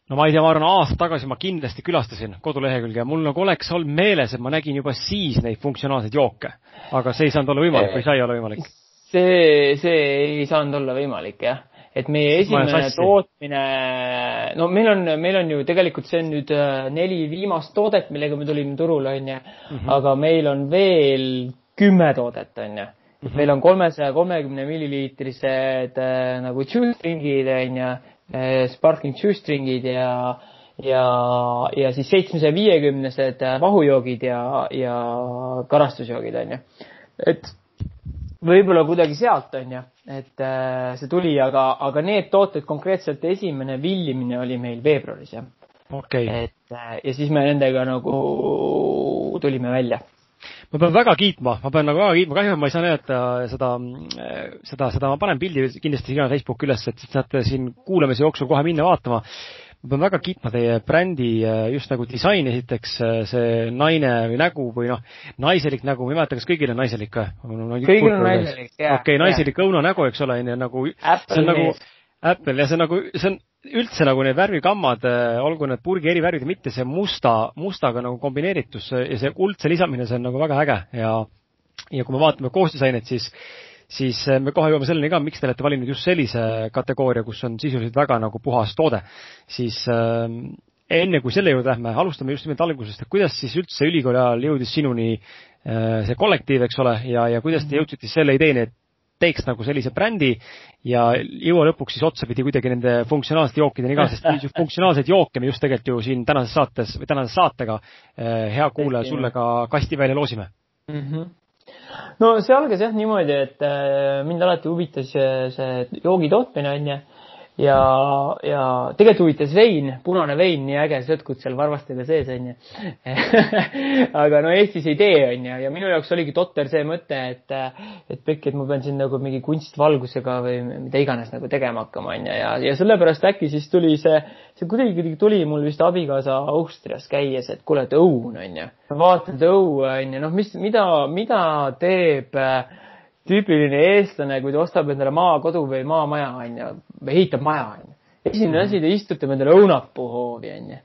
no ma ei tea, ma arvan, aasta tagasi ma kindlasti külastasin kodulehekülge ja mul nagu oleks olnud meeles, et ma nägin juba siis neid funktsionaalseid jooke. aga see ei saanud olla võimalik või sai olla võimalik? see, see ei saanud olla võimalik, jah et meie esimene tootmine, no meil on, meil on ju tegelikult see on nüüd äh, neli viimast toodet, millega me tulime turule, onju. Mhm. aga meil on veel kümme toodet, onju. Mhm. meil on kolmesaja kolmekümne milliliitrised äh, nagu juice-string'id, onju, sparkling juice-string'id ja ja, ja siis seitsmesaja viiekümnesed vahujoogid ja, ja karastusjoogid, onju. et võib-olla kuidagi sealt, on ju, et äh, see tuli, aga, aga need tooted konkreetselt, esimene villimine oli meil veebruaris, jah. Okay. et ja siis me nendega nagu tulime välja ma pean väga kiitma, ma pean nagu väga kiitma, kahju, et ma ei saa näidata seda, seda, seda, ma panen pildi kindlasti igale Facebooki üles, et saate siin kuulamise jooksul kohe minna vaatama ma pean väga kiitma teie brändi äh, just nagu disaini, esiteks äh, see naine või nägu või noh, naiselik nägu, ma ei mäleta, kas kõigil on naiselik või? kõigil on naiselik, jah. okei okay,, naiselik õunanägu, eks ole, onju, nagu Apple see on nagu Apple ja see on nagu, see on üldse nagu need värvikammad, äh, olgu need purgi eri värvid või mitte, see musta, mustaga nagu kombineeritus ja see kuldse lisamine, see on nagu väga äge. Ja ja kui me vaatame koostisainet, siis siis eh, me kohe jõuame selleni ka, miks te olete valinud just sellise kategooria, kus on sisuliselt väga nagu puhas toode, siis äh, enne kui selle juurde lähme, alustame just nimelt algusest, et kuidas siis üldse ülikooli ajal jõudis sinuni see kollektiiv, eks ole, ja, ja kuidas te jõudsite selle ideeni, et teeks nagu sellise brändi ja jõua lõpuks siis otsapidi kuidagi nende funktsionaalsete jookideni ka, sest funktsionaalseid jooke me just tegelikult ju siin tänases saates või tänase saatega, hea kuulaja, sulle ka kasti välja loosime. Mm. -hmm no see algas jah niimoodi, et mind alati huvitas see joogi tootmine onju ja, ja tegelikult huvitas vein, punane vein, nii äge sõtkud seal varvastega sees onju aga no Eestis ei tee onju ja minu jaoks oligi totter see mõte, et, et pekki, et ma pean siin nagu mingi kunstvalgusega või mida iganes nagu tegema hakkama onju ja, ja sellepärast äkki siis tuli see, see kuidagi, tuli mul vist abikaasa Austrias käies, et kuule, et õun onju. vaatan, et õu onju, noh, mis, mida, mida teeb äh, tüüpiline eestlane, kui ta ostab endale maakodu või maamaja, onju, või ehitab maja, onju. esimene asi, ta istutab endale õunapuu hoovi, onju.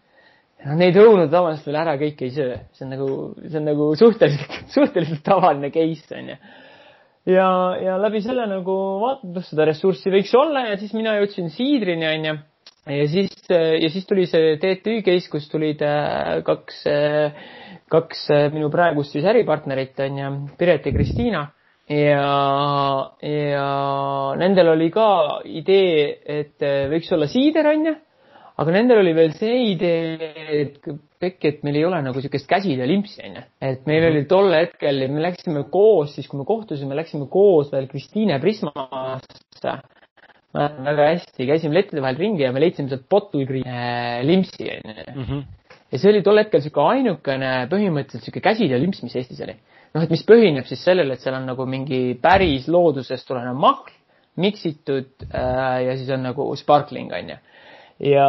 no neid õunu tavaliselt veel ära kõik ei söö, see on nagu, see on nagu suhteliselt, suhteliselt tavaline case, onju. ja, ja läbi selle nagu vaatad, noh, seda ressurssi võiks olla ja siis mina jõudsin siidrini, onju. ja siis, ja siis tuli see TTÜ case, kus tulid äh, kaks, äh, kaks äh, minu praegust siis äripartnerit, onju, Piret ja Kristiina ja, ja nendel oli ka idee, et võiks olla siider, onju. aga nendel oli veel see idee, et pekki, et meil ei ole nagu siukest käside limpsi, onju. et meil oli tol hetkel, me läksime koos, siis kui me kohtusime, läksime koos veel Kristiine Prismasse. väga hästi, käisime lettide vahel ringi ja me leidsime sealt Bottle äh, limpsi, onju. Mhm. ja see oli tol hetkel siuke ainukene põhimõtteliselt siuke käside limps, mis Eestis oli noh, et mis põhineb siis sellele, et seal on nagu mingi päris loodusest tulenev mahl, miksitud äh, ja siis on nagu sparkling onju. ja,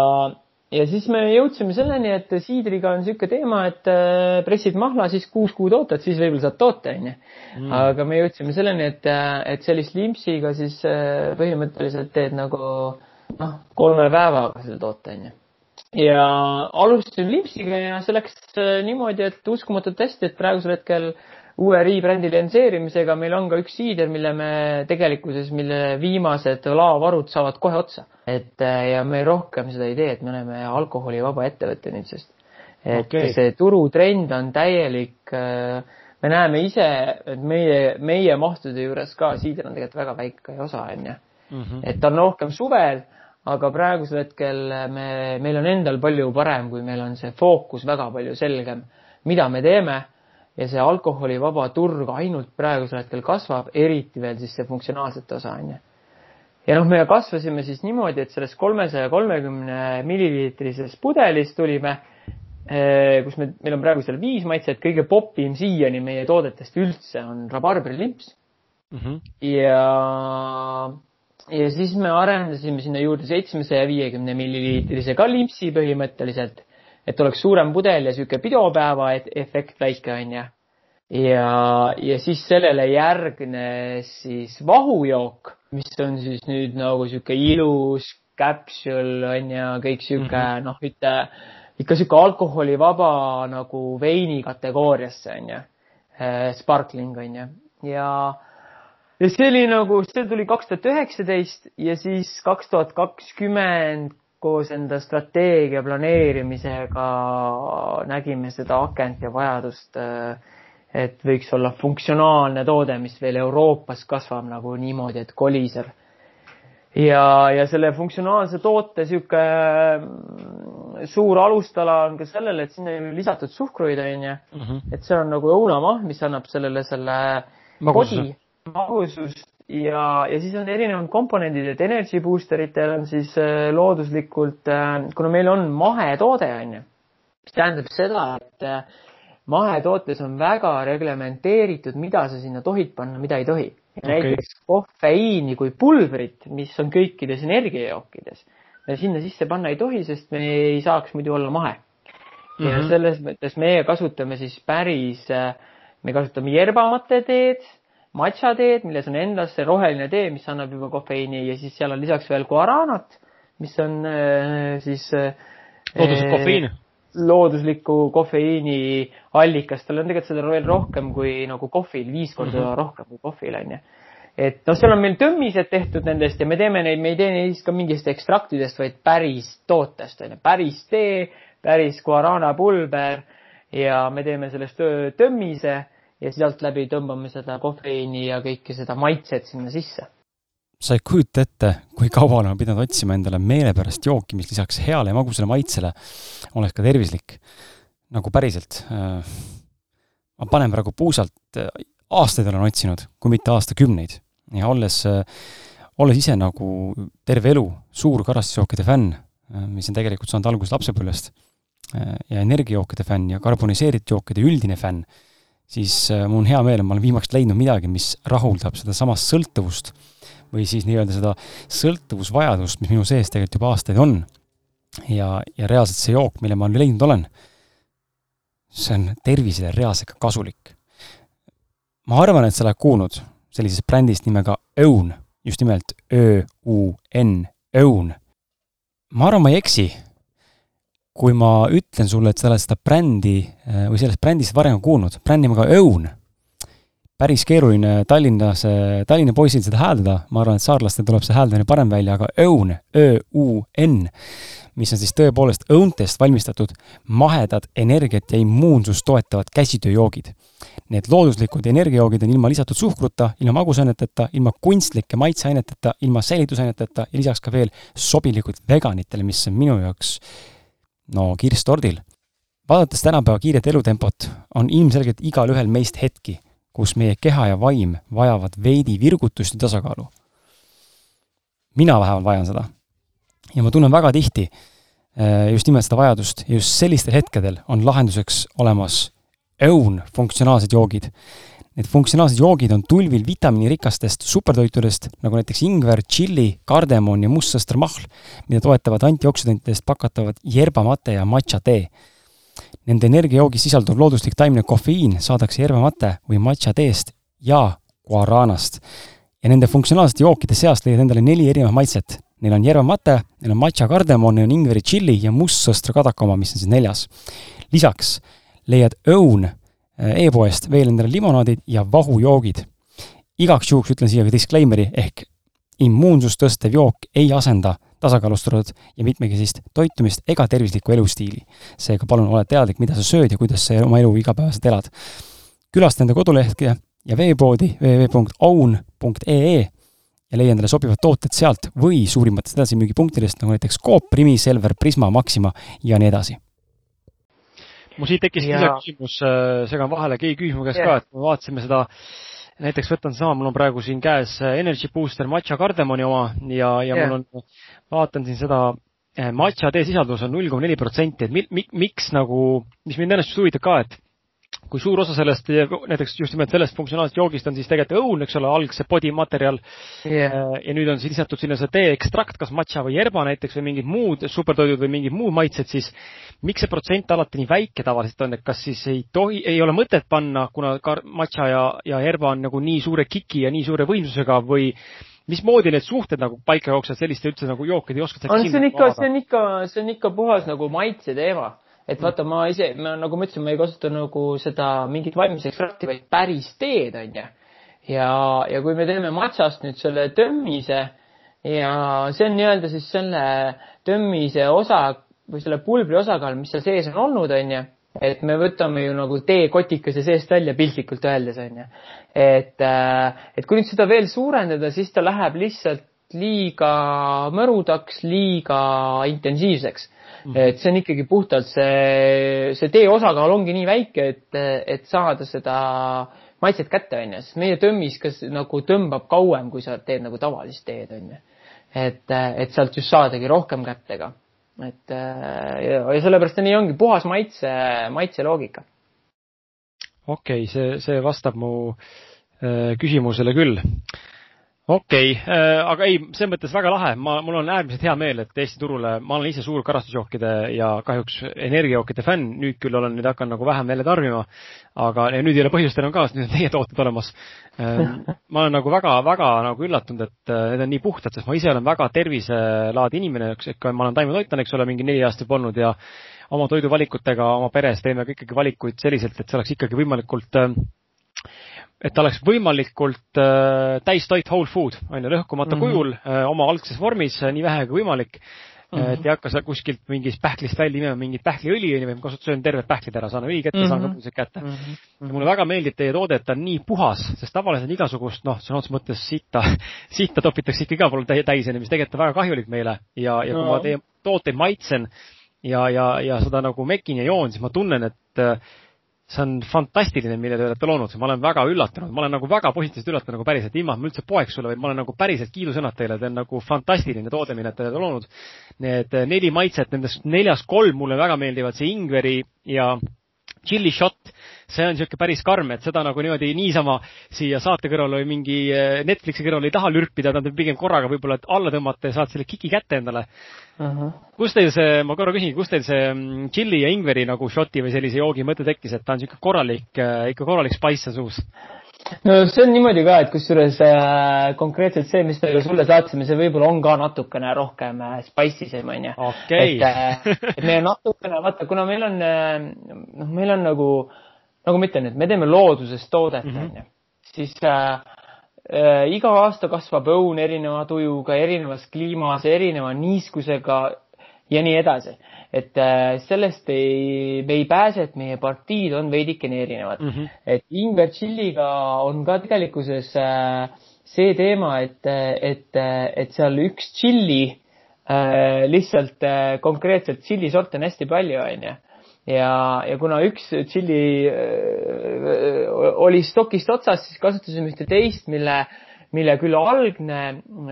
ja siis me jõudsime selleni, et siidriga on niisugune teema, et äh, pressid mahla, siis kuus kuud ootad, siis võib-olla saad toote onju mm.. aga me jõudsime selleni, et, äh, et sellist limpsiga siis äh, põhimõtteliselt teed nagu noh, kolme päevaga selle toote onju ja alustasin limpsiga ja see läks äh, niimoodi, et uskumatult hästi, et praegusel hetkel äh, uue riibrändi lansseerimisega meil on ka üks siider, mille me tegelikkuses, mille viimased laovarud saavad kohe otsa. et äh, ja me rohkem seda ei tee, et me oleme alkoholivaba ettevõte nüüdsest. et okay. see turutrend on täielik. Äh, me näeme ise, et meie, meie mahtude juures ka siider on tegelikult väga väike osa, onju. Mhm. et ta on rohkem suvel, aga praegusel hetkel me, meil on endal palju parem, kui meil on see fookus väga palju selgem, mida me teeme ja see alkoholivaba turg ainult praegusel hetkel kasvab, eriti veel siis see funktsionaalsete osa onju. ja noh, me kasvasime siis niimoodi, et sellest kolmesaja kolmekümne milliliitrisest pudelist tulime, eh, kus me, meil on praegu seal viis maitset, kõige popim siiani meie toodetest üldse on rabarbrilimps mm. -hmm. ja, ja siis me arendasime sinna juurde seitsmesaja viiekümne milliliitrise ka limpsi põhimõtteliselt et oleks suurem pudel ja sihuke pidopäeva efekt väike onju. ja, ja siis sellele järgnes siis vahujook, mis on siis nüüd nagu sihuke ilus capsule onju, kõik sihuke mm -hmm. noh, ütle ikka sihuke alkoholivaba nagu veini kategooriasse onju. Äh, sparkling onju ja ja see oli nagu, see tuli kaks tuhat üheksateist ja siis kaks tuhat kakskümmend koos enda strateegia planeerimisega nägime seda akent ja vajadust, et võiks olla funktsionaalne toode, mis veel Euroopas kasvab nagu niimoodi, et koliseb. ja, ja selle funktsionaalse toote sihuke mm, suur alustala on ka sellele, et sinna ei lisatud suhkruid, onju. Mhm. et see on nagu õunamahl, mis annab sellele selle magususe, magusust ja, ja siis on erinevad komponendid, et energy booster itel on siis äh, looduslikult äh,, kuna meil on mahetoode, on ju, mis tähendab seda, et äh, mahetootes on väga reglementeeritud, mida sa sinna tohid panna, mida ei tohi okay.. näiteks kofeiini kui pulbrit, mis on kõikides energiajookides, sinna sisse panna ei tohi, sest me ei saaks muidu olla mahe mm. -hmm. ja selles mõttes meie kasutame siis päris, me kasutame jerbamate teed matša teed, milles on endas see roheline tee, mis annab juba kofeiini ja siis seal on lisaks veel guaranat, mis on äh, siis äh, looduslik kofeiin. loodusliku kofeiini allikas, tal on tegelikult seda veel rohkem kui nagu kohvil, viis korda mm -hmm. rohkem kui kohvil onju et noh, seal on meil tõmmised tehtud nendest ja me teeme neid, me ei tee neist ka mingist ekstraktidest, vaid päris tootest onju, päris tee, päris guarana pulber ja me teeme sellest tõmmise ja sealt läbi tõmbame seda kofeiini ja kõike seda maitset sinna sisse. sa ei kujuta ette, kui kaua olen pidanud otsima endale meelepärast jooki, mis lisaks heale ja magusale maitsele oleks ka tervislik. nagu päriselt. Äh, ma panen praegu puusalt, äh, aastaid olen otsinud, kui mitte aastakümneid ja olles, äh, olles ise nagu terve elu suur karastusjookide fänn, mis on tegelikult saanud alguse lapsepõlvest, ja energiajookide fänn ja karboniseeritud jookide üldine fänn, siis äh, mul on hea meel, et ma olen viimaks leidnud midagi, mis rahuldab sedasamast sõltuvust või siis nii-öelda seda sõltuvusvajadust, mis minu sees tegelikult juba aastaid on. ja, ja reaalselt see jook, mille ma leidnud olen, see on tervisele reaalselt ka kasulik. ma arvan, et sa oled kuulnud sellisest brändist nimega Own, just nimelt Ö-U-N, Own. ma arvan, ma ei eksi kui ma ütlen sulle, et sa oled seda brändi äh, või sellest brändist varem kuulnud, brändi nimega Own, päris keeruline Tallinnas, äh, Tallinna poisil seda hääldada, ma arvan, et saarlastel tuleb see hääldamine parem välja, aga Own, Ö-U-N, mis on siis tõepoolest õuntest valmistatud mahedad energiat ja immuunsust toetavad käsitööjoogid. Need looduslikud energiajoogid on ilma lisatud suhkruta, ilma magusaineteta, ilma kunstlike maitseaineteta, ilma säilitusaineteta ja lisaks ka veel sobilikud veganitele, mis on minu jaoks no kirss tordil. vaadates tänapäeva kiiret elutempot, on ilmselgelt igalühel meist hetki, kus meie keha ja vaim vajavad veidi virgutust ja tasakaalu. mina vähemalt vajan seda. ja ma tunnen väga tihti eh, just nimelt seda vajadust ja just sellistel hetkedel on lahenduseks olemas õun funktsionaalsed joogid Need funktsionaalsed joogid on tulvil vitamiinirikastest supertoitudest, nagu näiteks ingver, tšilli, kardemon ja mustsõstramahl, mida toetavad antioksüdantidest pakatavad yerbamate ja matša tee. Nende energiajoogis sisalduv looduslik taimne kofeiin saadakse yerbamate või matša teest ja guaranast. ja nende funktsionaalsete jookide seast leiad endale neli erinevat maitset. Neil on yerbamate, neil on matša kardemon, neil on ingveri tšilli ja mustsõstra kadaka oma, mis on siis neljas. lisaks leiad õun e-poest veel endale limonaadid ja vahujoogid. igaks juhuks ütlen siia ka disclaimer'i ehk immuunsust tõstev jook ei asenda tasakaalustatud ja mitmekesist toitumist ega tervislikku elustiili. seega palun ole teadlik, mida sa sööd ja kuidas sa oma elu igapäevaselt elad. külasta enda kodulehte ja veepoodi www.own.ee ja leia endale sobivad tooted sealt või suurimatest edasimüügipunktidest, nagu näiteks Coop, Primi, Selver, Prisma, Maxima ja nii edasi mul siit tekkis ja... lisaküsimus, äh, segan vahele, keegi küsis mu käest yeah. ka, et me vaatasime seda, näiteks võtan sama, mul on praegu siin käes äh, Energy Booster Matcha Cardamoni oma ja, ja yeah. mul on, vaatan siin seda äh, matcha tee sisaldus on null koma neli protsenti, et mi, mi, miks nagu, mis mind ennast huvitab ka, et kui suur osa sellest, näiteks just nimelt sellest funktsionaalsest joogist on siis tegelikult õun, eks ole, algse body materjal. Yeah.. ja nüüd on siis lisatud sinna see tee-ekstrakt, kas matša või yerba näiteks või mingid muud supertoidud või mingid muud maitsed, siis miks see protsent alati nii väike tavaliselt on, et kas siis ei tohi, ei ole mõtet panna, kuna matša ja, ja yerba on nagu nii suure kiki ja nii suure võimsusega või mismoodi need suhted nagu paika jooksevad selliste üldse nagu jookide ei oska on, see on ikka, see on ikka, see on ikka puhas nagu maitse teema et vaata, ma ise, ma nagu ma ütlesin, ma ei kasuta nagu seda mingit valmisekstrakti, vaid päris teed, onju. ja, ja kui me teeme matsast nüüd selle tömmise ja see on nii-öelda siis selle tömmise osa või selle pulbri osakaal, mis seal sees on olnud, onju et me võtame ju nagu teekotikese seest välja piltlikult öeldes onju. et, äh, et kui nüüd seda veel suurendada, siis ta läheb lihtsalt liiga mõrudaks, liiga intensiivseks. Et see on ikkagi puhtalt see, see tee osakaal ongi nii väike, et, et saada seda maitset kätte, onju, sest meie tömmis, kas nagu tõmbab kauem, kui sa teed nagu tavalist teed, onju. et, et sealt just saadagi rohkem kätte ka. et ja, ja sellepärast nii ongi, puhas maitse, maitseloogika. okei okay,, see, see vastab mu äh, küsimusele küll okei okay, äh,, aga ei, selles mõttes väga lahe, ma, mul on äärmiselt hea meel, et Eesti turule, ma olen ise suur karastusjookide ja kahjuks energiajookide fänn, nüüd küll olen nüüd hakanud nagu vähem jälle tarbima, aga nüüd ei ole põhjust enam ka, sest nüüd on teie tooted olemas äh,. ma olen nagu väga-väga nagu üllatunud, et äh, need on nii puhtad, sest ma ise olen väga terviselaadi inimene, ikka ma olen taimetoitlane, eks ole, mingi neli aastat olnud ja oma toiduvalikutega oma peres teeme ka ikkagi valikuid selliselt, et see oleks ikkagi võimalikult äh, et ta oleks võimalikult äh, täistoit whole food, on ju, lõhkumata mm -hmm. kujul äh, oma algses vormis äh, nii vähe kui võimalik Mm -hmm. et ei hakka sa kuskilt mingist pähklist välja imema mingit pähkliõli, onju, või kasutad, söön tervet pähklid ära, saan õli kätte mm, -hmm. saan kõpused kätte mm. -hmm. ja mulle väga meeldib teie toode, et ta on nii puhas, sest tavaliselt igasugust, noh, sõna otseses mõttes sitta, sitta topitakse ikka igal pool täis, onju, mis tegelikult on väga kahjulik meile ja, ja kui no. ma teie tooteid maitsen ja, ja, ja seda nagu mekin ja joon, siis ma tunnen, et äh, see on fantastiline, mille te olete loonud, ma olen väga üllatunud, ma olen nagu väga positiivselt üllatunud nagu päriselt, ilma et ma üldse poeks sulle, vaid ma olen nagu päriselt kiidusõnad teile, te on nagu fantastiline toode, mille te olete loonud. Need neli maitset, nendest neljast kolm mulle väga meeldivad, see ingveri ja chili shot, see on niisugune päris karm, et seda nagu niimoodi niisama siia saate kõrval või mingi eh, Netflixi kõrval ei taha lürpida, on pigem korraga võib-olla alla tõmmata ja saad selle kiki kätte endale uh. -huh. kus teil see, ma korra küsingi, kus teil see mm, chili ja ingveri nagu shoti või sellise joogi mõte tekkis, et ta on niisugune korralik, eh, ikka korralik spice on suus? no see on niimoodi ka, et kusjuures äh, konkreetselt see, mis me sulle saatsime, see võib-olla on ka natukene rohkem äh, spicy sem onju et äh,, et meil on natukene, vaata, kuna meil on äh, noh, meil on nagu, nagu ma ütlen, et me teeme loodusest toodet mhm. onju mm -hmm., siis äh, äh, iga aasta kasvab õun erineva tujuga, erinevas kliimas, erineva niiskusega ja nii edasi et äh, sellest ei, me ei pääse, et meie partiid on veidikene erinevad mm. -hmm. et Ingver Chilliga on ka tegelikkuses äh, see teema, et, et, et seal üks tšilli äh,, lihtsalt äh, konkreetselt tšillisorte on hästi palju, onju. Ja, ja kuna üks tšilli äh, oli stokist otsas, siis kasutasime ühte teist, mille mille küll algne,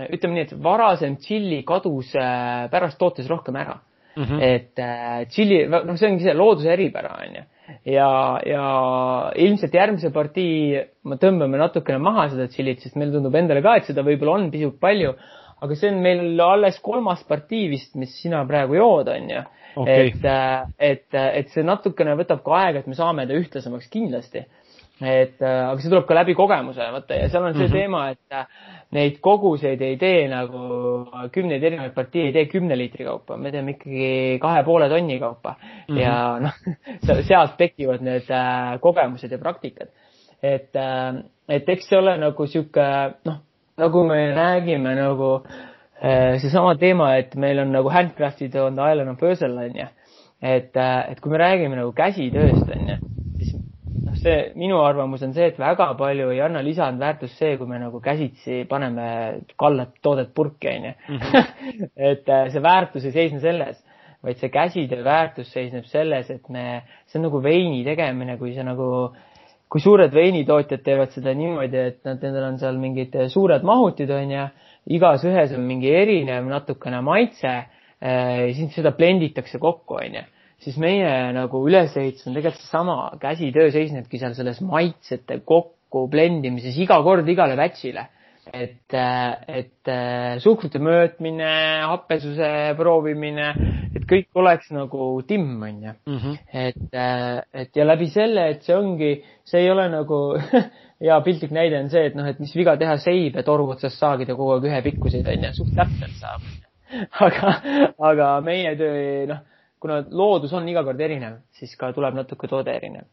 ütleme nii, et varasem tšilli kadus äh, pärast tootes rohkem ära mm. -hmm. et äh, tšilli, noh, see ongi see looduse eripära, onju. ja, ja ilmselt järgmise partii me tõmbame natukene maha seda tšillit, sest meile tundub endale ka, et seda võib-olla on pisut palju. Aga see on meil alles kolmas partii vist, mis sina praegu jood, onju. Et, äh, et, et see natukene võtab ka aega, et me saame ta ühtlasemaks kindlasti et äh, aga see tuleb ka läbi kogemuse, vaata ja seal on see mm -hmm. teema, et äh, neid koguseid ei tee nagu kümneid erinevaid partii ei tee kümne liitri kaupa, me teeme ikkagi kahe poole tonni kaupa mm -hmm. ja noh, sealt tekivad need äh, kogemused ja praktikad. et, et eks see ole nagu sihuke noh, nagu me räägime nagu seesama teema, et meil on nagu handcraft'id on the island of Pöösel onju, et, et kui me räägime nagu käsitööst onju see, minu arvamus on see, et väga palju ei anna lisandväärtust see, kui me nagu käsitsi paneme kallet toodet purki, onju. Mhm. et äh, see väärtus ei seisne selles, vaid see käsitöö väärtus seisneb selles, et me, see on nagu veini tegemine, kui see nagu, kui suured veinitootjad teevad seda niimoodi, et nad, nendel on seal mingid suured mahutid, onju, igas ühes on mingi erinev natukene maitse, äh, siis seda blenditakse kokku, onju siis meie nagu ülesehitus on tegelikult seesama, käsitöö seisnebki seal selles maitsete kokku blendimises iga kord igale batch'ile. Et, et suhkrute mõõtmine, happesuse proovimine, et kõik oleks nagu timm, onju. Mhm. et, et ja läbi selle, et see ongi, see ei ole nagu hea piltlik näide on see, et noh, et mis viga teha seibe toru otsast saagida kogu aeg ühepikkuseid onju, suht täpselt saab. aga, aga meie töö, noh kuna loodus on iga kord erinev, siis ka tuleb natuke toode erinev.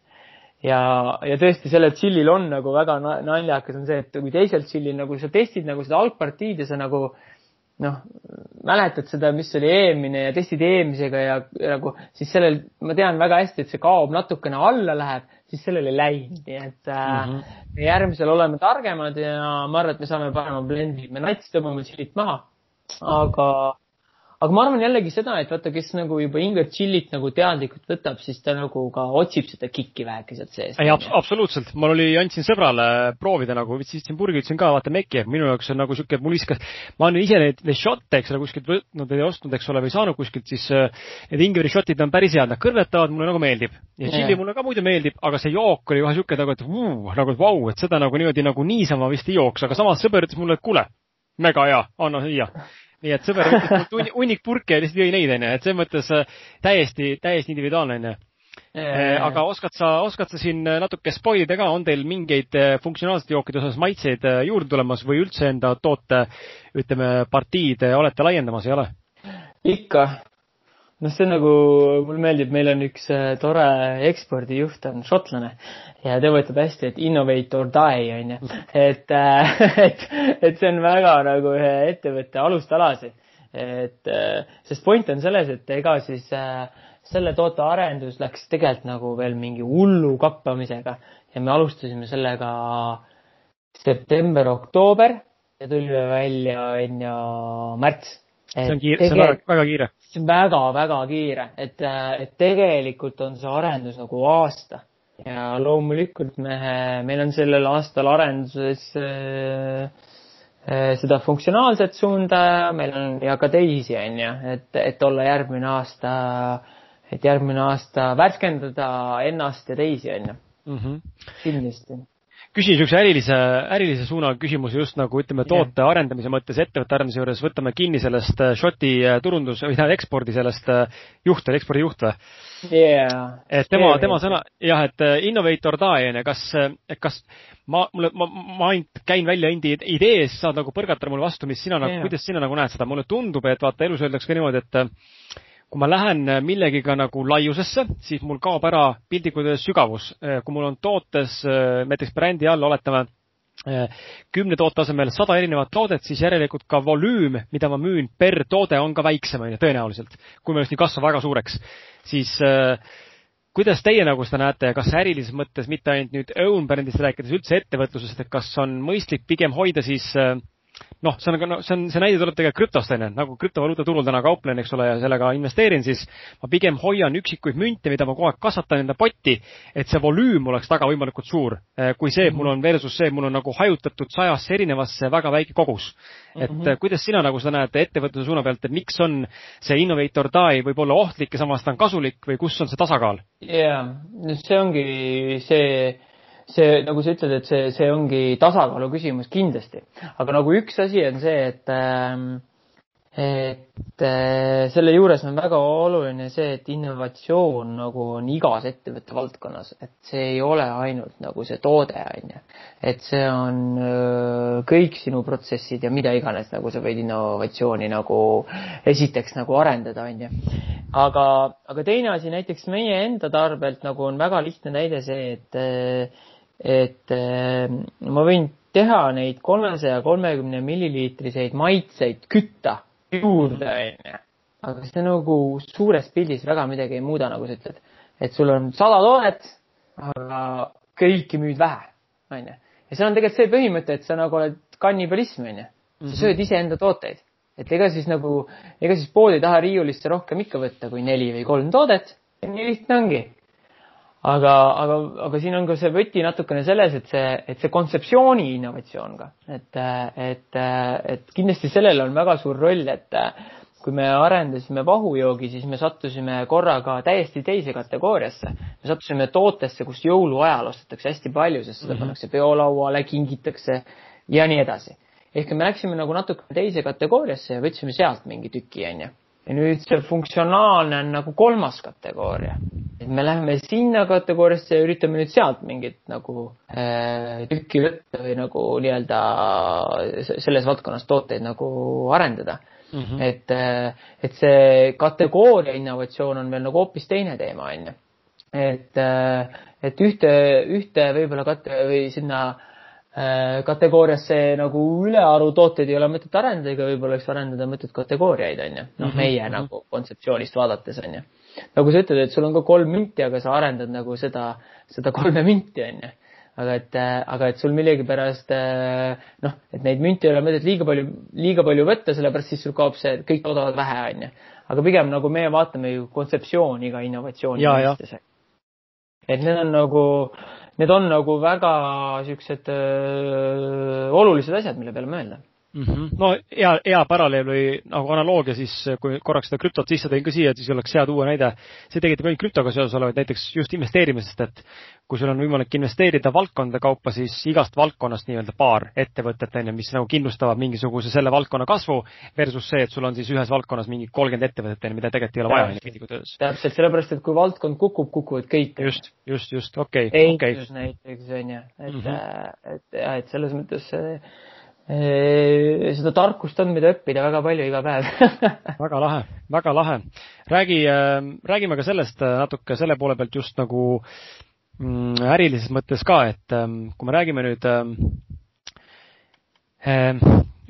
Ja, ja tõesti sellel tšillil on nagu väga naljakas on see, et kui teisel tšillil nagu sa testid nagu seda algpartiid ja sa nagu noh, mäletad seda, mis oli eelmine ja testid eelmisega ja, ja nagu siis sellel, ma tean väga hästi, et see kaob natukene alla läheb, siis sellel ei läinud, nii et mm -hmm. äh, järgmisel oleme targemad ja ma arvan, et me saame parema blendi, me nats tõmbame tšillit maha, aga aga ma arvan jällegi seda, et vaata, kes nagu juba Ingrid Chillit nagu teadlikult võtab, siis ta nagu ka otsib seda kikki väheke sealt seest. ei, absoluutselt, mul oli, andsin sõbrale proovida nagu, võtsin purgi, ütlesin ka, vaata meki, minu jaoks on nagu sihuke, mul viskas, ma olen ise neid, neid šotte, eks ole, kuskilt võtnud või ostnud, eks ole, või saanud kuskilt, siis äh, need Ingrid šotid on päris head, nad kõrvetavad, mulle nagu meeldib. ja tšilli mulle ka muidu meeldib, aga see jook oli kohe sihuke nagu, et vuu, nagu, et vau, et seda nagu niimoodi nagu niisama vist ei jooks, aga samas sõber ütles mulle, et kuule, mega hea, anna siia nii et sõber võttis hunnik purke ja lihtsalt jõi neid, onju, et selles mõttes äh, täiesti, täiesti individuaalne, onju. Äh, aga oskad sa, oskad sa siin natuke spoil ida ka, on teil mingeid äh, funktsionaalsete jookide osas maitseid juurde tulemas või üldse enda toote, ütleme, partiid olete laiendamas, ei ole? ikka, noh, see on nagu, mulle meeldib, meil on üks äh, tore ekspordijuht on šotlane ja ta võtab hästi, et innovate or die onju. et, äh, et, et see on väga nagu ühe ettevõtte alustalasid. et sest point on selles, et ega siis selle toote arendus läks tegelikult nagu veel mingi hullu kappamisega ja me alustasime sellega september-oktoober ja tulime välja onju märts. See on kiire, see on väga, väga kiire. see on väga-väga kiire, et, et tegelikult on see arendus nagu aasta ja loomulikult me, meil on sellel aastal arenduses äh, äh, seda funktsionaalset suunda, meil on ja ka teisi, on ju, et, et olla järgmine aasta, et järgmine aasta värskendada ennast ja teisi, on ju. Mhm. kindlasti küsin niisuguse ärilise, ärilise suuna küsimuse just nagu ütleme, toote yeah. arendamise mõttes, ettevõtte arendamise juures, võtame kinni sellest äh, Šoti äh, turundus või tähendab ekspordi sellest äh, juht, ekspordijuht või yeah.? et tema yeah., tema sõna, jah, et innovator die, onju, kas, kas ma, mulle, ma, ma ainult käin välja endi idee, siis saad nagu põrgatada mulle vastu, mis sina nagu yeah., kuidas sina nagu näed seda, mulle tundub, et vaata, elus öeldakse ka niimoodi, et kui ma lähen millegiga nagu laiusesse, siis mul kaob ära piltlikult öeldes sügavus. kui mul on tootes näiteks brändi all, oletame, kümne toote asemel sada erinevat toodet, siis järelikult ka volüüm, mida ma müün per toode, on ka väiksem, on ju, tõenäoliselt. kui ma just nii kasvan väga suureks, siis äh, kuidas teie nagu seda näete ja kas ärilises mõttes, mitte ainult nüüd own brändist rääkides, üldse ettevõtlusest, et kas on mõistlik pigem hoida siis äh, noh, see on, no see on, see näide tuleb tegelikult krüptost onju, nagu krüptovaluutaturul täna kauplen, eks ole, ja sellega investeerin, siis ma pigem hoian üksikuid münte, mida ma kogu aeg kasvatan enda potti, et see volüüm oleks taga võimalikult suur, eh, kui see, et mul on versus see, mul on nagu hajutatud sajasse erinevasse väga väike kogus. et mm -hmm. kuidas sina nagu seda näed ettevõtluse suuna pealt, et miks on see innovator die võib olla ohtlik ja samas ta on kasulik või kus on see tasakaal? jaa, see ongi see see, nagu sa ütled, et see, see ongi tasakaalu küsimus kindlasti. aga nagu üks asi on see, et ähm, et äh, selle juures on väga oluline see, et innovatsioon nagu on igas ettevõtte valdkonnas, et see ei ole ainult nagu see toode, on ju. et see on äh, kõik sinu protsessid ja mida iganes, nagu sa võid innovatsiooni nagu esiteks nagu arendada, on ju. aga, aga teine asi näiteks meie enda tarbelt nagu on väga lihtne näide see, et äh, et äh, ma võin teha neid kolmesaja kolmekümne milliliitriseid maitseid kütta juurde, onju. aga see nagu suures pildis väga midagi ei muuda, nagu sa ütled. et sul on sada toodet, aga kõiki müüd vähe, onju. ja see on tegelikult see põhimõte, et sa nagu oled kannibalism, onju. sa mhm. sööd iseenda tooteid. et ega siis nagu, ega siis poodi taha riiulisse rohkem ikka võtta kui neli või kolm toodet. nii lihtne ongi aga, aga, aga siin on ka see võti natukene selles, et see, et see kontseptsiooni innovatsioon ka, et, et, et kindlasti sellel on väga suur roll, et kui me arendasime vahujoogi, siis me sattusime korraga täiesti teise kategooriasse. me sattusime tootesse, kus jõuluajal ostetakse hästi palju, sest seda mm -hmm. pannakse peolauale, kingitakse ja nii edasi. ehk me läksime nagu natuke teise kategooriasse ja võtsime sealt mingi tüki, onju ja nüüd see funktsionaalne on nagu kolmas kategooria. et me läheme sinna kategooriasse ja üritame nüüd sealt mingit nagu äh, tükki võtta või nagu nii-öelda selles valdkonnas tooteid nagu arendada mm. -hmm. et, äh, et see kategooria innovatsioon on veel nagu hoopis teine teema, on ju. et, äh, et ühte, ühte võib-olla kate- või sinna kategooriasse nagu ülearu tooteid ei ole mõtet arendada, ega võib-olla oleks arendada mõtet kategooriaid, on ju. noh, mhm, meie mm -hmm. nagu kontseptsioonist vaadates, on ju. nagu sa ütled, et sul on ka kolm münti, aga sa arendad nagu seda, seda kolme münti, on ju. aga et, aga et sul millegipärast äh, noh, et neid münte ei ole mõtet liiga palju, liiga palju võtta, sellepärast siis sul kaob see, kõik toodavad vähe, on ju. aga pigem nagu meie vaatame ju kontseptsiooni ka innovatsiooni mõistes. et need on nagu need on nagu väga siuksed öö, olulised asjad, mille peale mõelda mm. -hmm. no hea, hea paralleel või nagu analoogia siis, kui korraks seda krüptot sisse tõin ka siia, siis oleks hea tuua näide. see tegelikult ei ole krüptoga seoses olevaid, näiteks just investeerimisest, et kui sul on võimalik investeerida valdkondade kaupa, siis igast valdkonnast nii-öelda paar ettevõtet on ju, mis nagu kindlustavad mingisuguse selle valdkonna kasvu versus see, et sul on siis ühes valdkonnas mingi kolmkümmend ettevõtet on ju, mida tegelikult ei ole vaja, piltlikult öeldes. täpselt, sellepärast et kui valdkond kukub, kukuvad kõik. just, just, just, okei okay,. ehitus okay. näiteks on ju, et mm, -hmm. et jah, et selles mõttes see seda tarkust on, mida õppida väga palju iga päev väga lahe, väga lahe. räägi, äh, räägime ka sellest äh, natuke selle poole pealt just nagu mm, ärilises mõttes ka, et ähm, kui me räägime nüüd ähm,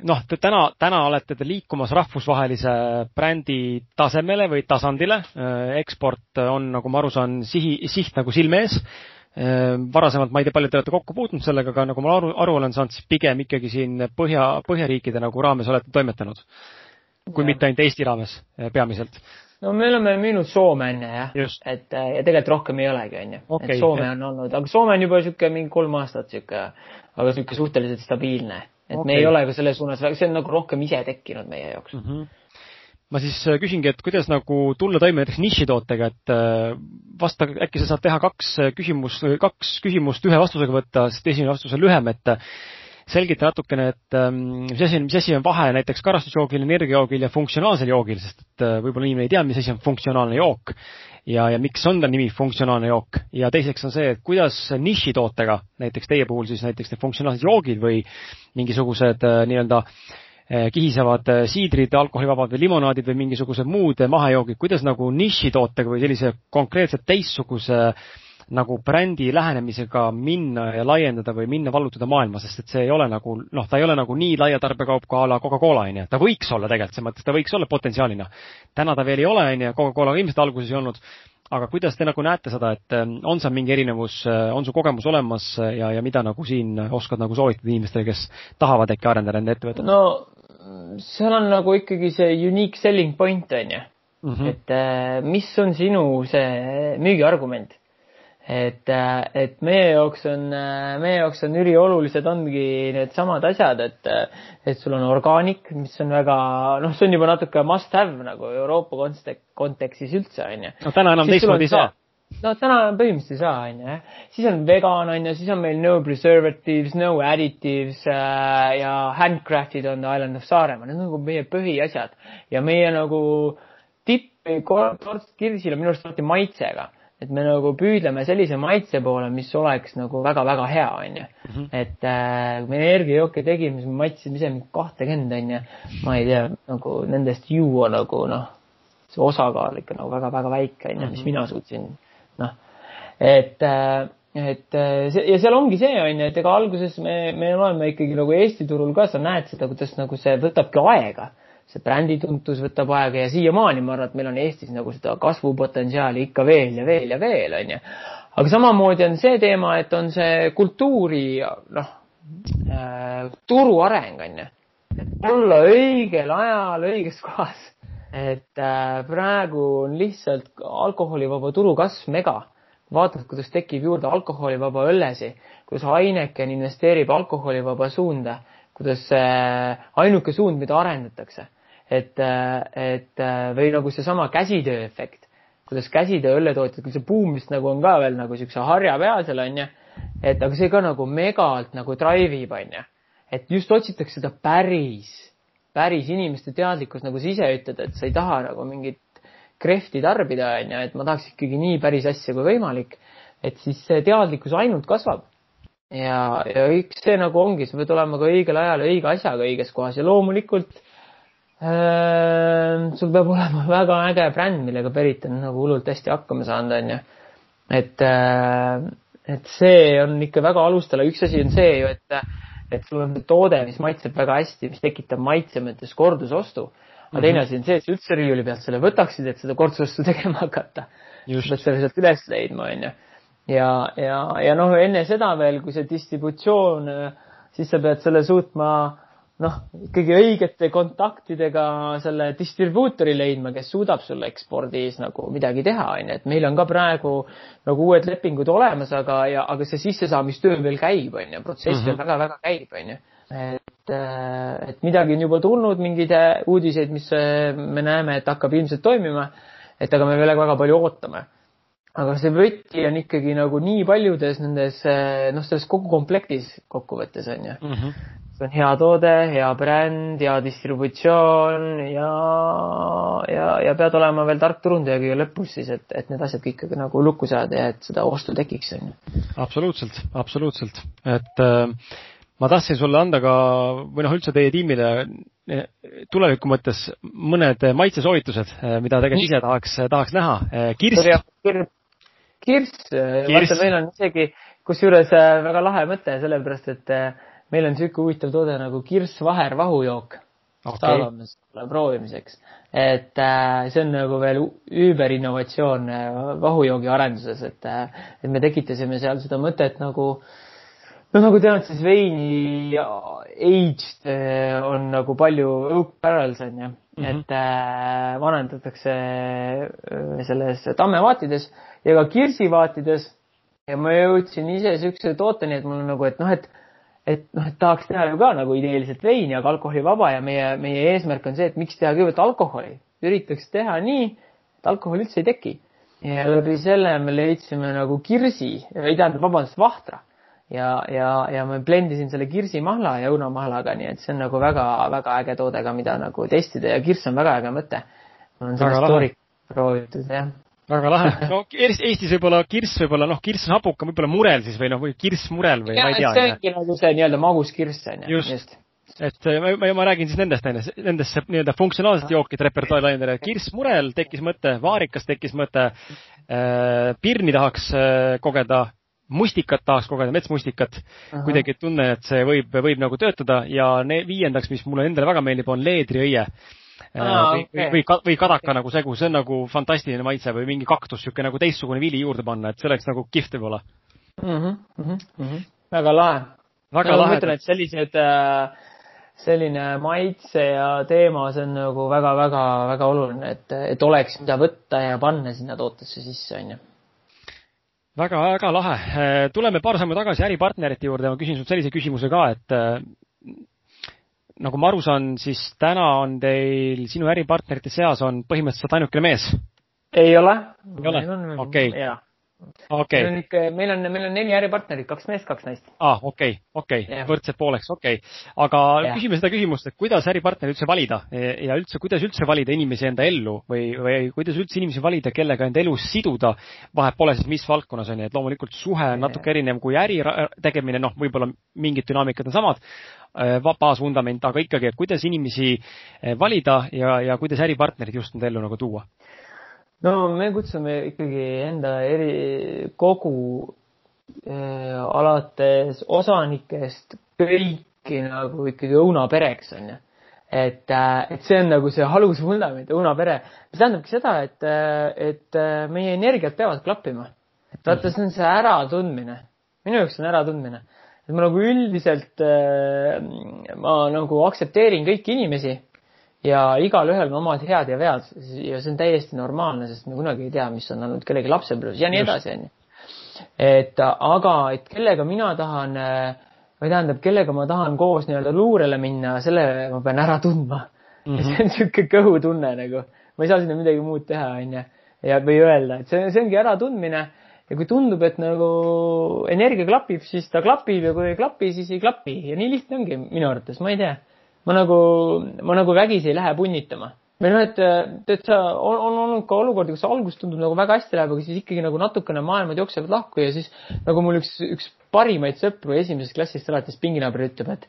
noh, te täna, täna olete te liikumas rahvusvahelise brändi tasemele või tasandile. eksport on, nagu ma aru saan, sihi, siht nagu silme ees varasemalt ma ei tea, palju te olete kokku puutunud sellega, aga nagu ma aru, aru olen saanud, siis pigem ikkagi siin Põhja, Põhjariikide nagu raames olete toimetanud. kui ja. mitte ainult Eesti raames peamiselt no me oleme müünud Soome enne jah, et äh, ja tegelikult rohkem ei olegi, onju et Soome on olnud, aga Soome on juba sihuke mingi kolm aastat sihuke, aga sihuke suhteliselt stabiilne. et okay. me ei ole ka selles suunas, see on nagu rohkem ise tekkinud meie jaoks mm. -hmm ma siis äh, küsingi, et kuidas nagu tulla toime näiteks nišitootega, et äh, vasta, äkki sa saad teha kaks küsimust, kaks küsimust ühe vastusega võtta, sest esimene vastus on lühem, et selgita natukene, et mis asi on, mis asi on vahe näiteks karastusjoogil, energiajoogil ja funktsionaalsel joogil, sest et äh, võib-olla inimene ei tea, mis asi on funktsionaalne jook ja, ja miks on ta nimi funktsionaalne jook. ja teiseks on see, et kuidas nišitootega, näiteks teie puhul siis näiteks need funktsionaalsed joogid või mingisugused äh, nii-öelda äh, kihisevad siidrid, alkoholivabad või limonaadid või mingisugused muud mahejoogid, kuidas nagu nišitootega või sellise konkreetselt teistsuguse äh, nagu brändi lähenemisega minna ja laiendada või minna vallutada maailma, sest et see ei ole nagu noh, ta ei ole nagu nii laia tarbekaup kui a la Coca-Cola onju, ta võiks olla tegelikult, selles mõttes ta võiks olla potentsiaalina. täna ta veel ei ole onju, Coca-Colaga ilmselt alguses ei olnud, aga kuidas te nagu näete seda, et ähm, on seal mingi erinevus, äh, on su kogemus olemas ja, ja mida nagu siin oskad nagu soovitada inimestele, kes tahavad äkki arendada enda ettevõtet? no seal on nagu ikkagi see unique selling point on ju mm, -hmm. et äh, mis on sinu see müügiargument et, äh, et meie jaoks on, äh, meie jaoks on üliolulised ongi needsamad asjad, et, äh, et sul on orgaanik, mis on väga, noh, see on juba natuke must have nagu Euroopa kontekstis üldse, onju. no täna enam teistmoodi ei saa. no täna põhimõtteliselt ei saa, onju, siis on vegan, onju, siis on meil no preservatives, no additives äh, ja handcrafted on the island of Saaremaa, need on nagu meie põhiasjad ja meie nagu tipp, torts kirsil on minu arust alati maitsega et me nagu püüdleme sellise maitse poole, mis oleks nagu väga-väga hea, onju. Mhm. et äh, kui me energiajooke tegime, siis me maitsime ise mingi kahtekümmend, onju. ma ei tea, nagu nendest juua nagu noh, see osakaal ikka nagu väga-väga väike, onju, mis mhm. mina suutsin, noh. et äh, et äh, see ja seal ongi see onju, et ega alguses me, me oleme ikkagi nagu Eesti turul ka, sa näed seda, kuidas nagu see võtabki aega see brändituntus võtab aega ja siiamaani ma arvan, et meil on Eestis nagu seda kasvupotentsiaali ikka veel ja veel ja veel, onju. aga samamoodi on see teema, et on see kultuuri, noh äh,, turu areng, onju. et olla õigel ajal õiges kohas. et äh, praegu on lihtsalt alkoholivaba turu kasv mega. vaatad, kuidas tekib juurde alkoholivaba õllesi, kuidas Heineken investeerib alkoholivaba suunda kuidas ainuke suund, mida arendatakse et, et või nagu seesama käsitööefekt, kuidas käsitöö õlletootjad, küll see buum vist nagu on ka veel nagu siukse harja peal seal onju, et aga see ka nagu megalt nagu drive ib onju, et just otsitakse seda päris, päris inimeste teadlikkust, nagu sa ise ütled, et sa ei taha nagu mingit krehvti tarbida onju, et ma tahaks ikkagi nii päris asja kui võimalik, et siis see teadlikkus ainult kasvab. Ja, ja üks see nagu ongi, sa pead olema ka õigel ajal õige asjaga õiges kohas. Ja loomulikult sul peab olema väga äge bränd, millega Berit on nagu hullult hästi hakkama saanud, onju. et, ehm, et see on ikka väga alustala, üks asi on see ju, et, et sul on toode, mis maitseb väga hästi, mis tekitab maitse mõttes kordusostu. aga teine mm -hmm. asi on see, et sa üldse riiuli pealt selle võtaksid, et seda kordusostu tegema hakata. sa pead selle sealt üles leidma, onju. ja, ja, ja noh, enne seda veel, kui see distributsioon, siis sa pead selle suutma noh, ikkagi õigete kontaktidega selle distribuutori leidma, kes suudab sulle ekspordis nagu midagi teha, onju, et meil on ka praegu nagu uued lepingud olemas, aga, ja, aga see sissesaamistöö veel käib, onju, protsess veel väga-väga mhm. käib, onju. et, äh, et midagi on juba tulnud, mingeid äh, uudiseid, mis äh, me näeme, et hakkab ilmselt toimima. et aga me veel väga palju ootame aga see võti on ikkagi nagu nii paljudes nendes, noh, selles kogu komplektis kokkuvõttes on ju mm. -hmm see on hea toode, hea bränd, hea distributsioon ja, ja, ja pead olema veel tark turundaja kõige lõpus siis, et, et need asjad kõik nagu lukku saada ja et seda ostu tekiks, on ju. absoluutselt, absoluutselt, et äh, ma tahtsin sulle anda ka, või noh, üldse teie tiimile eh, tuleviku mõttes mõned maitsesoovitused, eh, mida tegelikult ise tahaks, tahaks näha. Eh, kirss. kirss, vaata meil on isegi kusjuures väga lahe mõte, sellepärast et meil on niisugune huvitav toode nagu kirssvaher vahujook okay.. saadame selle proovimiseks. et äh, see on nagu veel üüberinnovatsioon äh, vahujoogi arenduses, et äh,, et me tekitasime seal seda mõtet nagu no nagu tead, siis veini aged äh, on nagu palju oak barrels on ju mm, -hmm. et äh, vanendatakse selles tammevaatides ja ka kirsivaatides. ja ma jõudsin ise siukse tooteni, et mul on nagu, et noh, et, et noh, et tahaks teha ju ka nagu ideeliselt veini, aga alkoholivaba ja meie, meie eesmärk on see, et miks teha kõigepealt alkoholi. üritaks teha nii, et alkoholi üldse ei teki. ja läbi selle me leidsime nagu kirsi, ei tähendab, vabandust, vahtra ja, ja, ja ma blendisin selle kirsimahla ja õunamahlaga, nii et see on nagu väga-väga äge toode ka, mida nagu testida ja kirss on väga äge mõte. on sellest toorik proovitud, jah. Väga lahe. no Eestis võib-olla kirss võib-olla noh, kirss on hapuka, võib-olla murel siis või noh, või kirssmurel või ja, ma ei tea. see ongi nagu see nii-öelda magus kirss on ju. just, just et ma, ma, ma räägin siis nendest, nendest nii-öelda funktsionaalsete jookide repertuaari laiendada. kirssmurel tekkis mõte, vaarikas tekkis mõte äh,, pirni tahaks äh, kogeda mustikat tahaks kogeda, metsmustikat. kuidagi tunne, et see võib, võib nagu töötada ja ne, viiendaks, mis mulle endale väga meeldib, on leedriõie Ah, või, okay. või, või kadaka nagu segu, see on nagu fantastiline maitse või mingi kaktus, niisugune nagu teistsugune vili juurde panna, et see oleks nagu kihvt võib-olla mm. -hmm, mm -hmm. väga lahe. väga no, lahe. ma ütlen, et sellised äh, selline maitse ja teema, see on nagu väga-väga-väga oluline, et, et oleks, mida võtta ja panna sinna tootesse sisse, onju väga-väga lahe. Äh, tuleme paar sammu tagasi äripartnerite juurde, ma küsin sult sellise küsimuse ka, et äh, nagu ma aru saan, siis täna on teil, sinu äripartnerite seas on põhimõtteliselt ainukene mees? ei ole. ei ole? okei okay.. meil on ikka, meil on, meil on neli äripartnerit, kaks meest, kaks naist. aa ah,, okei okay,, okei okay., võrdsed pooleks, okei okay.. aga ja. küsime seda küsimust, et kuidas äripartneri üldse valida ja üldse, kuidas üldse valida inimesi enda ellu või, või kuidas üldse inimesi valida, kellega enda elus siduda. vahet pole siis, mis valdkonnas on ju, et loomulikult suhe on natuke erinev kui äri tegemine, noh, võib-olla mingid dünaamikad on samad, baasvundament, aga ikkagi, et kuidas inimesi äh, valida ja, ja kuidas äripartnerid just enda ellu nagu tuua no me kutsume ikkagi enda eri, kogu äh, alates osanikest kõiki nagu ikkagi õunapereks onju. et äh,, et see on nagu see alusvundament, õunapere, mis tähendabki seda, et, äh, et äh, meie energiat peavad klappima. et vaata, see on see äratundmine. minu jaoks on äratundmine. Et ma nagu üldiselt äh,, ma nagu aktsepteerin kõiki inimesi ja igalühel on omad head ja vead ja see on täiesti normaalne, sest me kunagi ei tea, mis on olnud kellegi lapsepõlves ja nii edasi, onju. et aga, et kellega mina tahan, või tähendab, kellega ma tahan koos nii-öelda luurele minna, selle ma pean ära tundma mm. -hmm. see on niisugune kõhutunne nagu, ma ei saa sinna midagi muud teha, onju. ja, või öelda, et see, see ongi äratundmine ja kui tundub, et nagu energia klapib, siis ta klapib ja kui ei klapi, siis ei klapi ja nii lihtne ongi minu arvates, ma ei tea ma nagu, ma nagu vägisi ei lähe punnitama. või noh, et, et sa, on, on olnud ka olukordi, kus algus tundub nagu väga hästi läheb, aga siis ikkagi nagu natukene maailmad jooksevad lahku ja siis nagu mul üks, üks parimaid sõpru esimesest klassist alates pinginaaber ütleb, et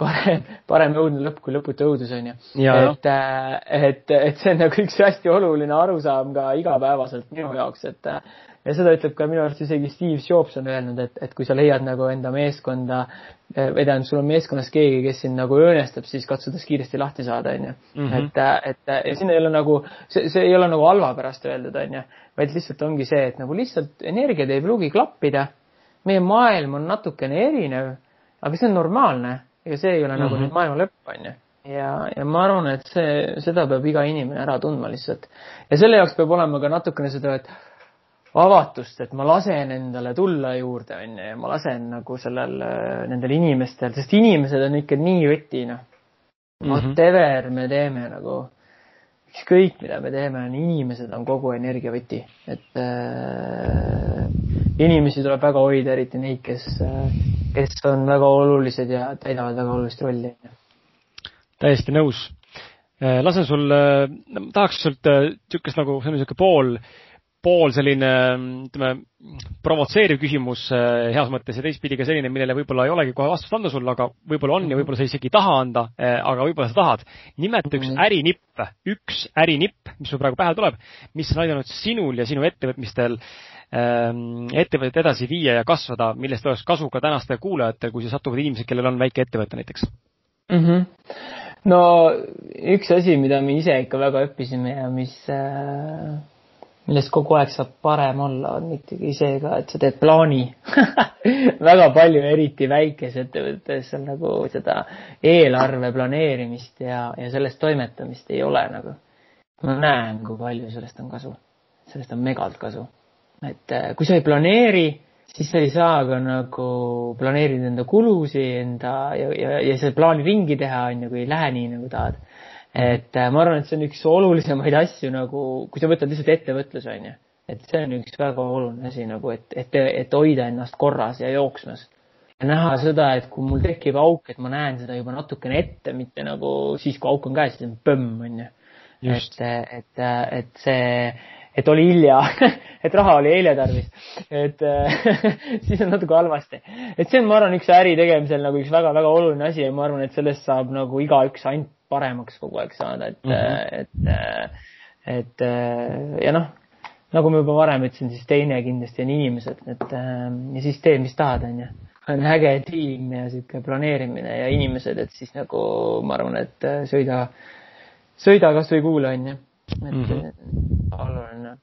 parem, parem õudne lõpp kui lõputu õudus, onju. et, et, et see on nagu üks hästi oluline arusaam ka igapäevaselt minu jaoks, et ja seda ütleb ka minu arust isegi Steve Jobs on öelnud, et, et kui sa leiad nagu enda meeskonda eh, või tähendab, sul on meeskonnas keegi, kes sind nagu õõnestab, siis katsudes kiiresti lahti saada, onju. Mhm. et, et ja siin ei ole nagu, see, see ei ole nagu halva pärast öeldud, onju, vaid lihtsalt ongi see, et nagu lihtsalt energiad ei pruugi klappida. meie maailm on natukene erinev, aga see on normaalne ja see ei ole mm -hmm. nagu mhm. nüüd maailma lõpp, onju ja, ja ma arvan, et see, seda peab iga inimene ära tundma lihtsalt. ja selle jaoks peab olema ka natukene seda, et avatust, et ma lasen endale tulla juurde, onju, ja ma lasen nagu sellel, nendel inimestel, sest inimesed on ikka nii võti, noh. Mhm. Whatever me teeme nagu, ükskõik mida me teeme, on inimesed on kogu energiavõti, et äh, inimesi tuleb väga hoida, eriti neid, kes äh,, kes on väga olulised ja täidavad väga olulist rolli. täiesti nõus. Äh, lasen sul äh,, tahaks sult niisugust äh, nagu, see on niisugune pool äh, pool selline, ütleme, provotseeriv küsimus eh, heas mõttes ja teistpidi ka selline, millele võib-olla ei olegi kohe vastust anda sulle, aga võib-olla on ja võib-olla sa isegi ei taha anda, eh, aga võib-olla sa tahad. nimeta üks mhm. ärinipp, üks ärinipp, mis sul praegu pähe tuleb, mis on aidanud sinul ja sinu ettevõtmistel ähm, ettevõtet edasi viia ja kasvada, millest oleks kasu ka tänastel kuulajatel, kui siia satuvad inimesed, kellel on väike ettevõte näiteks mm? -hmm. no üks asi, mida me ise ikka väga õppisime ja mis äh millest kogu aeg saab parem olla, on ikkagi see ka, et sa teed plaani väga palju, eriti väikesettevõttes on nagu seda eelarve planeerimist ja, ja sellest toimetamist ei ole nagu. ma näen, kui palju sellest on kasu. sellest on megalt kasu. et äh, kui sa ei planeeri, siis sa ei saa ka nagu planeerida enda kulusid, enda ja, ja, ja seda plaani ringi teha, on ju, kui ei lähe nii, nagu tahad et äh, ma arvan, et see on üks olulisemaid asju nagu, kui sa võtad lihtsalt ettevõtluse, on ju. et see on üks väga oluline asi nagu, et, et, et hoida ennast korras ja jooksmas. ja näha seda, et kui mul tekib auk, et ma näen seda juba natukene ette, mitte nagu siis, kui auk on käes, siis on põmm, on ju. et, et, et see, et oli hilja et raha oli eile tarvis, et siis on natuke halvasti. et see on, ma arvan, üks äri tegemisel nagu üks väga-väga oluline asi ja ma arvan, et sellest saab nagu igaüks ainult paremaks kogu aeg saada, et mm, -hmm. et, et ja noh, nagu ma juba varem ütlesin, siis teine kindlasti on inimesed, et ja siis tee, mis tahad, onju. on äge tiim ja sihuke planeerimine ja inimesed, et siis nagu ma arvan, et sõida, sõida kasvõi kuule, onju. et mm -hmm. oluline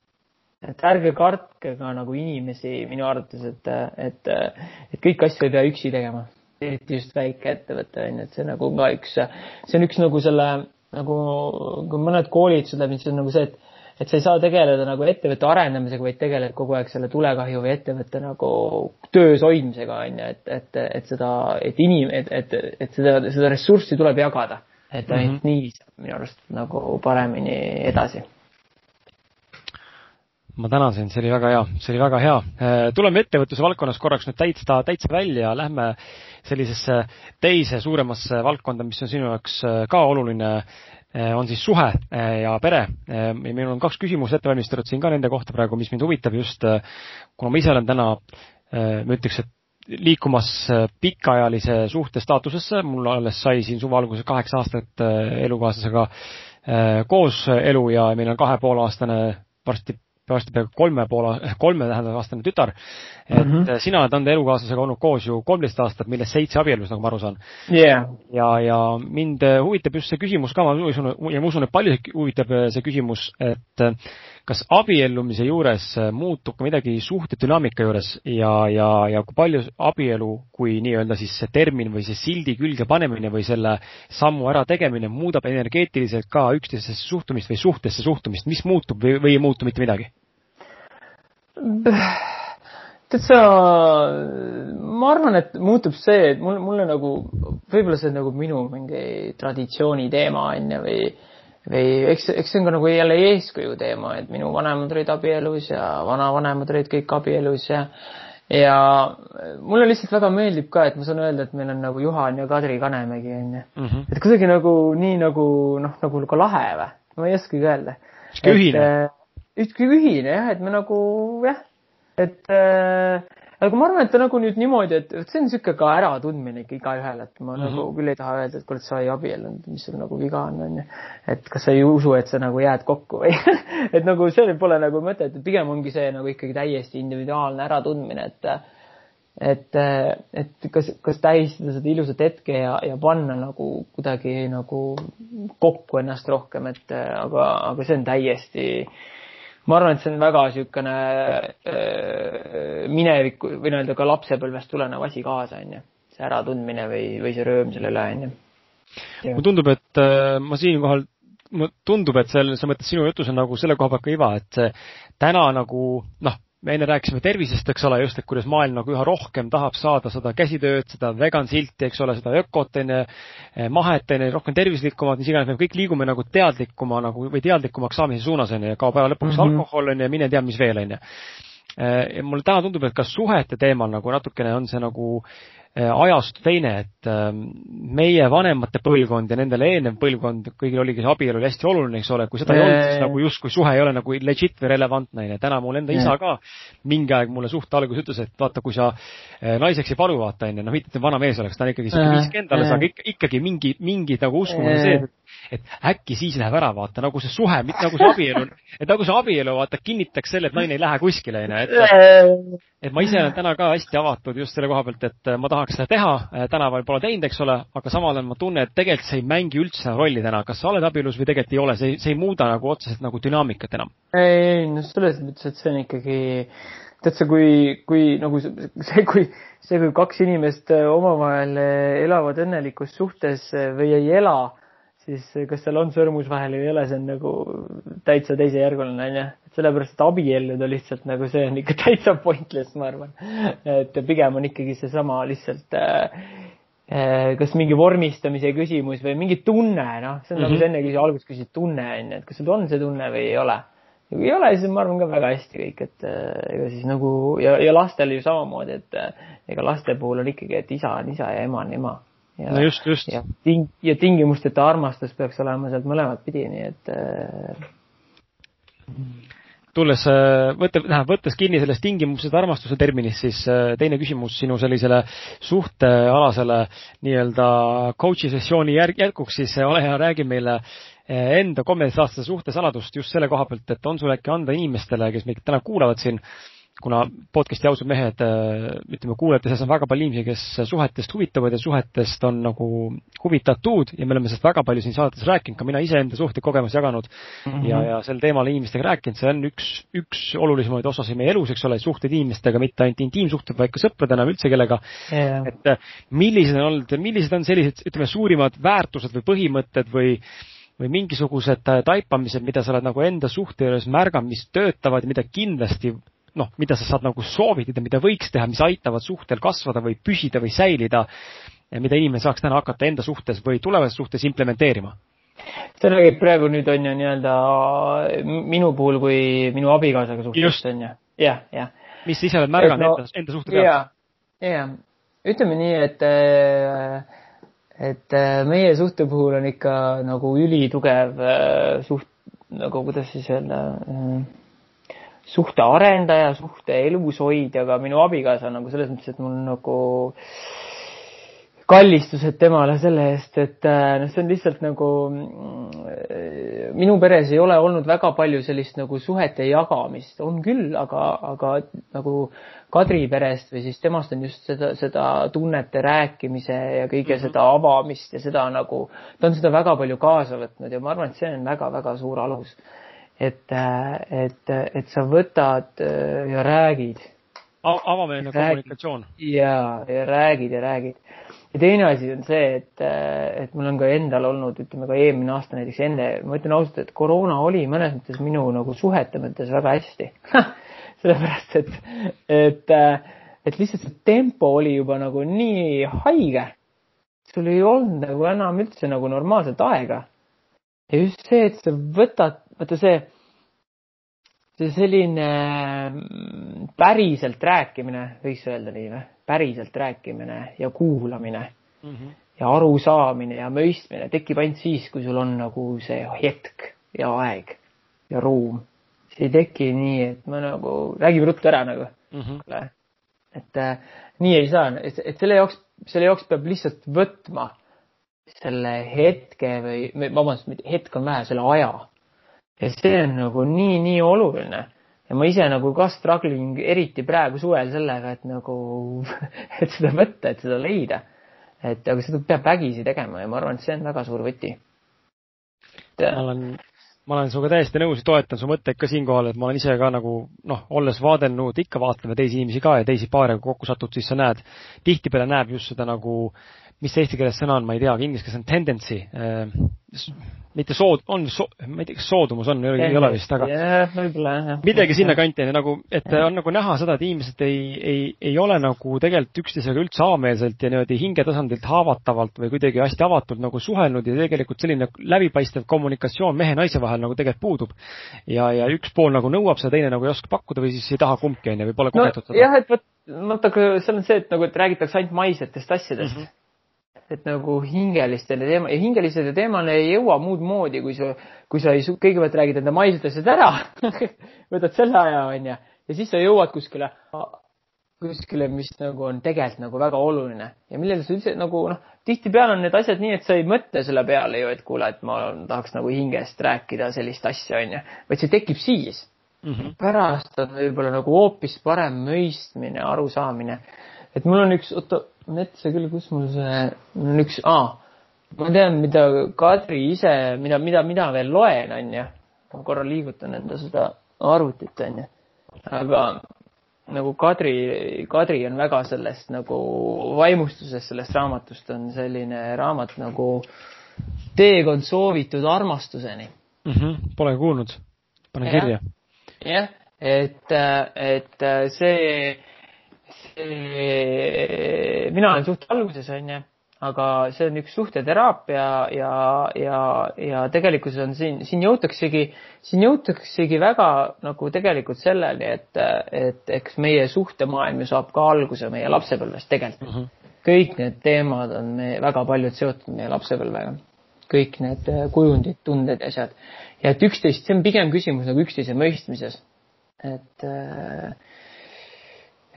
et ärge kartke ka nagu inimesi minu arvates, et, et, et kõiki asju ei pea üksi tegema eriti just väikeettevõte on ju, et see nagu ka üks, see on üks nagu selle nagu, kui mõned koolitused läbi, siis on nagu see, et et sa ei saa tegeleda nagu ettevõtte arendamisega, vaid tegeled kogu aeg selle tulekahju või ettevõtte nagu töös hoidmisega on ju, et, et, et seda, et inim-, et, et, et seda, seda ressurssi tuleb jagada. et ainult mm -hmm. nii saab minu arust nagu paremini edasi ma tänan sind, see oli väga hea, see oli väga hea. tuleme ettevõtluse valdkonnas korraks nüüd täitsa, täitsa välja, lähme sellisesse teise suuremasse valdkonda, mis on sinu jaoks äh, ka oluline, äh, on siis suhe äh, ja pere. meil on kaks küsimust ette valmistatud siin ka nende kohta praegu, mis mind huvitab just, kuna ma ise olen täna, ma ütleks, et liikumas pikaajalise suhte staatusesse, mul alles sai siin suve alguses kaheksa aastat elukaaslasega koos elu ja meil on kahe poole aastane varsti varsti peaaegu kolme poole, kolme tähendab aastane tütar. Et mm -hmm. sina oled enda elukaaslasega olnud koos ju kolmteist aastat, millest seitse abielus, nagu ma aru saan. Yeah.. ja, ja mind huvitab just see küsimus ka, ma usun ja ma usun, et paljusid huvitab see küsimus, et kas abiellumise juures muutub ka midagi suhtedünaamika juures? Ja, ja, ja kui palju abielu kui nii-öelda siis see termin või see sildi külge panemine või selle sammu ärategemine muudab energeetiliselt ka üksteisesse suhtumist või suhtesse suhtumist, mis muutub või, või ei muutu mitte midagi? Tead sa, ma arvan, et muutub see, et mul, mulle nagu, võib-olla see on nagu minu mingi traditsiooni teema on ju, või või eks, eks see on ka nagu jälle eeskuju teema, et minu vanemad olid abielus ja vanavanemad olid kõik abielus ja ja mulle lihtsalt väga meeldib ka, et ma saan öelda, et meil on nagu Juhan ja Kadri Kanemägi onju mm. -hmm. et kuidagi nagu nii nagu noh, nagu ka lahe või, ma ei oskagi öelda. sihuke ühine. ühtki ühine jah, et me nagu jah, et äh, aga ma arvan, et ta nagu nüüd niimoodi, et see on niisugune ka äratundmine ikka igaühele, et ma mm -hmm. nagu mhm. küll ei taha öelda, et kuule, sa ei abiellunud, mis sul nagu viga on, onju. et kas sa ei usu, et sa nagu jääd kokku või et nagu sellel pole nagu mõtet, et pigem ongi see nagu ikkagi täiesti individuaalne äratundmine, et et, et kas, kas tähistada seda ilusat hetke ja, ja panna nagu kuidagi nagu kokku ennast rohkem, et aga, aga see on täiesti äh, ma arvan, et see on väga niisugune äh, mineviku või nii-öelda ka lapsepõlvest tulenev asi kaasa, onju. see äratundmine või, või see rööm selle üle, onju. mulle tundub, et äh, ma siinkohal, mulle tundub, et seal, sa mõtled, sinu jutus on nagu selle koha pealt ka iva, et täna nagu noh, me enne rääkisime tervisest, eks ole, just, et kuidas maailm nagu üha rohkem tahab saada seda käsitööd, seda vegan silti, eks ole, seda ökot, onju, eh, mahet, onju, rohkem tervislikumat, mis iganes, me kõik liigume nagu teadlikuma nagu või teadlikumaks saamise suunas, onju, ja kaob ära lõpuks mm -hmm. alkohol, onju, ja mine tea, mis veel, onju mulle täna tundub, et ka suhete teemal nagu natukene on see nagu Äh, ajastu teine, et ähm, meie vanemate põlvkond ja nendele eelnev põlvkond, kõigil oligi see abielu hästi oluline, eks ole, kui seda ei olnud, siis nagu justkui suhe ei ole nagu legit või relevantne, onju. täna mul enda isa ka mingi aeg mulle suht alguses ütles, et vaata, kui sa äh, naiseks ei palu, vaata onju, noh mitte, et vana mees oleks, ta on ikkagi siuke viiskümmend alles, aga ikka, ikkagi mingi, mingi nagu uskumine see, et äkki siis läheb ära, vaata, nagu see suhe, nagu see abielu, et nagu see abielu, vaata, kinnitaks selle, et naine ei lähe kuskile, onju, et et ma ise olen täna ka hästi avatud just selle koha pealt, et ma tahaks seda teha, tänaval pole teinud, eks ole, aga samal ajal ma tunnen, et tegelikult see ei mängi üldse rolli täna, kas sa oled abielus või tegelikult ei ole, see, see ei muuda nagu otseselt nagu dünaamikat enam. ei, ei, no selles mõttes, et see on ikkagi, tead sa, kui, kui nagu see, kui, see, kui kaks inimest omavahel elavad õnnelikus suhtes või ei ela siis kas seal on sõrmus vahel või ei ole, see on nagu täitsa teisejärguline, onju. sellepärast, et abielluda lihtsalt nagu see on ikka täitsa pointless, ma arvan. et pigem on ikkagi seesama lihtsalt äh, äh, kas mingi vormistamise küsimus või mingi tunne, noh, see on mm -hmm. nagu mhm. sa enne küsi-, alguses küsisid tunne, onju, et kas sul on see tunne või ei ole. kui ei ole, siis ma arvan ka väga hästi kõik, et äh, ega siis nagu ja, ja lastel ju samamoodi, et äh, ega laste puhul on ikkagi, et isa on isa ja ema on ema ja, no just, just. ja ting-, ja tingimusteta armastus peaks olema sealt mõlemat pidi, nii et äh... tulles, äh, võtte, tähendab, võttes kinni sellest tingimuseta armastuse terminist, siis äh, teine küsimus sinu sellisele suhtealasele nii-öelda coach'i sessiooni järg, jätkuks, siis ole hea, räägi meile äh, enda kolmeteistaastase suhte saladust just selle koha pealt, et on sul äkki anda inimestele, kes meid täna kuulavad siin, kuna podcast'i ausad mehed, äh, ütleme, kuulajate seas on väga palju inimesi, kes suhetest huvituvad ja suhetest on nagu huvitatud ja me oleme sellest väga palju siin saates rääkinud, ka mina ise enda suhtekogemusi jaganud mm -hmm. ja, ja sel teemal inimestega rääkinud, see on üks, üks olulisemaid osasid meie elus, eks ole, suhted inimestega, mitte ainult intiimsuhted, vaid ka sõpradena või üldse kellega yeah.. et äh, millised on olnud, millised on sellised, ütleme, suurimad väärtused või põhimõtted või või mingisugused äh, taipamised, mida sa oled nagu enda suhte juures märganud, mis töötavad ja mida kindlasti noh, mida sa saad nagu soovitada, mida võiks teha, mis aitavad suhtel kasvada või püsida või säilida, mida inimene saaks täna hakata enda suhtes või tulevases suhtes implementeerima? see räägib praegu nüüd on ju nii-öelda minu puhul kui minu abikaasaga suhtest on ju, jah, jah. mis sa ise oled märganud no, enda, enda suhte pealt? jah, ütleme nii, et et meie suhte puhul on ikka nagu ülitugev suht, nagu kuidas siis öelda suhte arendaja, suhte elushoidja, aga minu abikaasa nagu selles mõttes, et mul nagu kallistused temale selle eest, et äh, noh, see on lihtsalt nagu mm, minu peres ei ole olnud väga palju sellist nagu suhete jagamist, on küll, aga, aga nagu Kadri perest või siis temast on just seda, seda tunnete rääkimise ja kõige mm -hmm. seda avamist ja seda nagu, ta on seda väga palju kaasa võtnud ja ma arvan, et see on väga-väga suur alus et, et, et sa võtad äh, ja räägid. avameelne kommunikatsioon. ja, ja räägid ja räägid. ja teine asi on see, et, äh, et mul on ka endal olnud, ütleme ka eelmine aasta näiteks enne, ma ütlen ausalt, et koroona oli mõnes mõttes minu nagu suhete mõttes väga hästi sellepärast, et, et, äh, et lihtsalt see tempo oli juba nagu nii haige. sul ei olnud nagu enam üldse nagu normaalset aega. ja just see, et sa võtad vaata see, see selline mm, päriselt rääkimine, võiks öelda nii või, päriselt rääkimine ja kuulamine mm -hmm. ja arusaamine ja mõistmine tekib ainult siis, kui sul on nagu see hetk ja aeg ja ruum. see ei teki nii, et ma nagu, räägime ruttu ära nagu mm. -hmm. et äh, nii ei saa, et, et selle jaoks, selle jaoks peab lihtsalt võtma selle hetke või, vabandust, hetk on vähe, selle aja ja see on nagu nii, nii oluline. ja ma ise nagu ka struggle in eriti praegu suvel sellega, et nagu, et seda võtta, et seda leida. et aga seda peab vägisi tegema ja ma arvan, et see on väga suur võti. ma olen, ma olen sinuga täiesti nõus ja toetan su mõtteid ka siinkohal, et ma olen ise ka nagu noh, olles vaadelnud, ikka vaatleme teisi inimesi ka ja teisi paare, kui kokku satud, siis sa näed, tihtipeale näeb just seda nagu, mis eesti keeles sõna on, ma ei tea, aga inglise keeles on tendency äh, mitte sood-, on so-, ma ei tea, kas soodumus on, ei ole vist, aga jah, võib-olla jah. midagi sinnakanti on nagu, et on nagu näha seda, et inimesed ei, ei, ei ole nagu tegelikult üksteisega üldse avameelselt ja niimoodi hingetasandilt haavatavalt või kuidagi hästi avatult nagu suhelnud ja tegelikult selline läbipaistev kommunikatsioon mehe-naise vahel nagu tegelikult puudub. ja, ja üks pool nagu nõuab seda, teine nagu ei oska pakkuda või siis ei taha kumbki, onju, või pole kogetud no, seda. jah, et vot, vaata, aga seal on see, et nagu, et räägitakse ainult maisetest asjadest mm. -hmm et nagu hingelistele teema, ja hingelistele teemale ei jõua muud moodi, kui sa, kui sa ei, kõigepealt räägid enda maised asjad ära võtad selle aja, onju, ja siis sa jõuad kuskile, kuskile, mis nagu on tegelikult nagu väga oluline ja millele sa üldse nagu noh, tihtipeale on need asjad nii, et sa ei mõtle selle peale ju, et kuule, et ma tahaks nagu hingest rääkida sellist asja, onju, vaid see tekib siis mm. -hmm. pärast on võib-olla nagu hoopis parem mõistmine, arusaamine. Et mul on üks, oota metsa küll, kus mul see, mul on üks ah,, ma tean, mida Kadri ise, mida, mida mina veel loen, onju. ma korra liigutan enda seda arvutit, onju. aga nagu Kadri, Kadri on väga sellest nagu vaimustuses sellest raamatust on selline raamat nagu Teekond soovitud armastuseni mm. -hmm, Pole kuulnud, pane kirja. jah, et, et see mina olen suht alguses, onju, aga see on üks suhteteraapia ja, ja, ja tegelikkuses on siin, siin jõutaksegi, siin jõutaksegi väga nagu tegelikult selleni, et, et eks meie suhtemaailm ju saab ka alguse meie lapsepõlvest tegelikult mm. -hmm. kõik need teemad on me väga paljud seotud meie lapsepõlvega. kõik need kujundid, tunded ja asjad. ja et üksteist, see on pigem küsimus nagu üksteise mõistmises. et äh,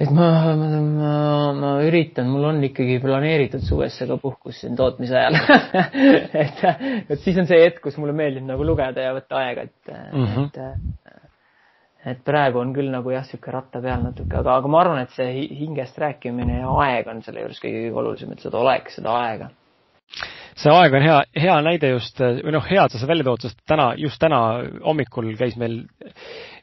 et ma, ma, ma, ma üritan, mul on ikkagi planeeritud suvesse ka puhkus siin tootmise ajal et, et siis on see hetk, kus mulle meeldib nagu lugeda ja võtta aega, et mm, -hmm. et, et praegu on küll nagu jah, niisugune ratta peal natuke, aga, aga ma arvan, et see hingest rääkimine ja aeg on selle juures kõige, kõige olulisem, et seda oleks, seda aega see aeg on hea, hea näide just, või noh, hea, et sa seda välja tood, sest täna, just täna hommikul käis meil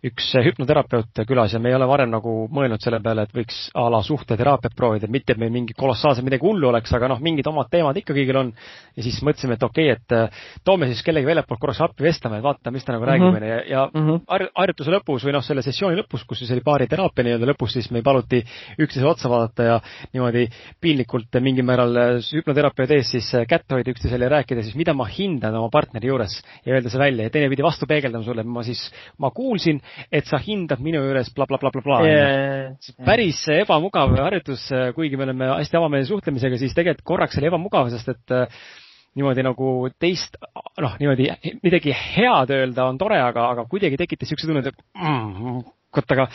üks hüpnoterapeut külas ja me ei ole varem nagu mõelnud selle peale, et võiks a la suhteteraapiat proovida, mitte et meil mingi kolossaalselt midagi hullu oleks, aga noh, mingid omad teemad ikka kõigil on. ja siis mõtlesime, et okei okay,, et äh, toome siis kellegi väljapoolt korraks appi vestlema, et vaatame, mis ta nagu mm -hmm. räägib, onju, ja mm -hmm. harjutuse lõpus või noh, selle sessiooni lõpus, kus siis oli baariteraapia nii-öelda lõpus, siis meil paluti üksteise otsa vaadata ja niimoodi piinlikult mingil määral äh, hüpnoterapeudi ees siis äh, kätt hoida üksteisele ja rääkida siis, mida ma hindan oma partneri juures ja öelda see välja. Ja teine pidi vastu peegeldama sulle, ma siis, ma kuulsin, et sa hindad minu juures blablabla bla, bla, bla, yeah, päris ebamugav harjutus, kuigi me oleme hästi avameelse suhtlemisega, siis tegelikult korraks oli ebamugav, sest et äh, niimoodi nagu teist, noh, niimoodi midagi head öelda on tore, aga, aga kuidagi tekitas niisuguse tunne, et mm, kurat, aga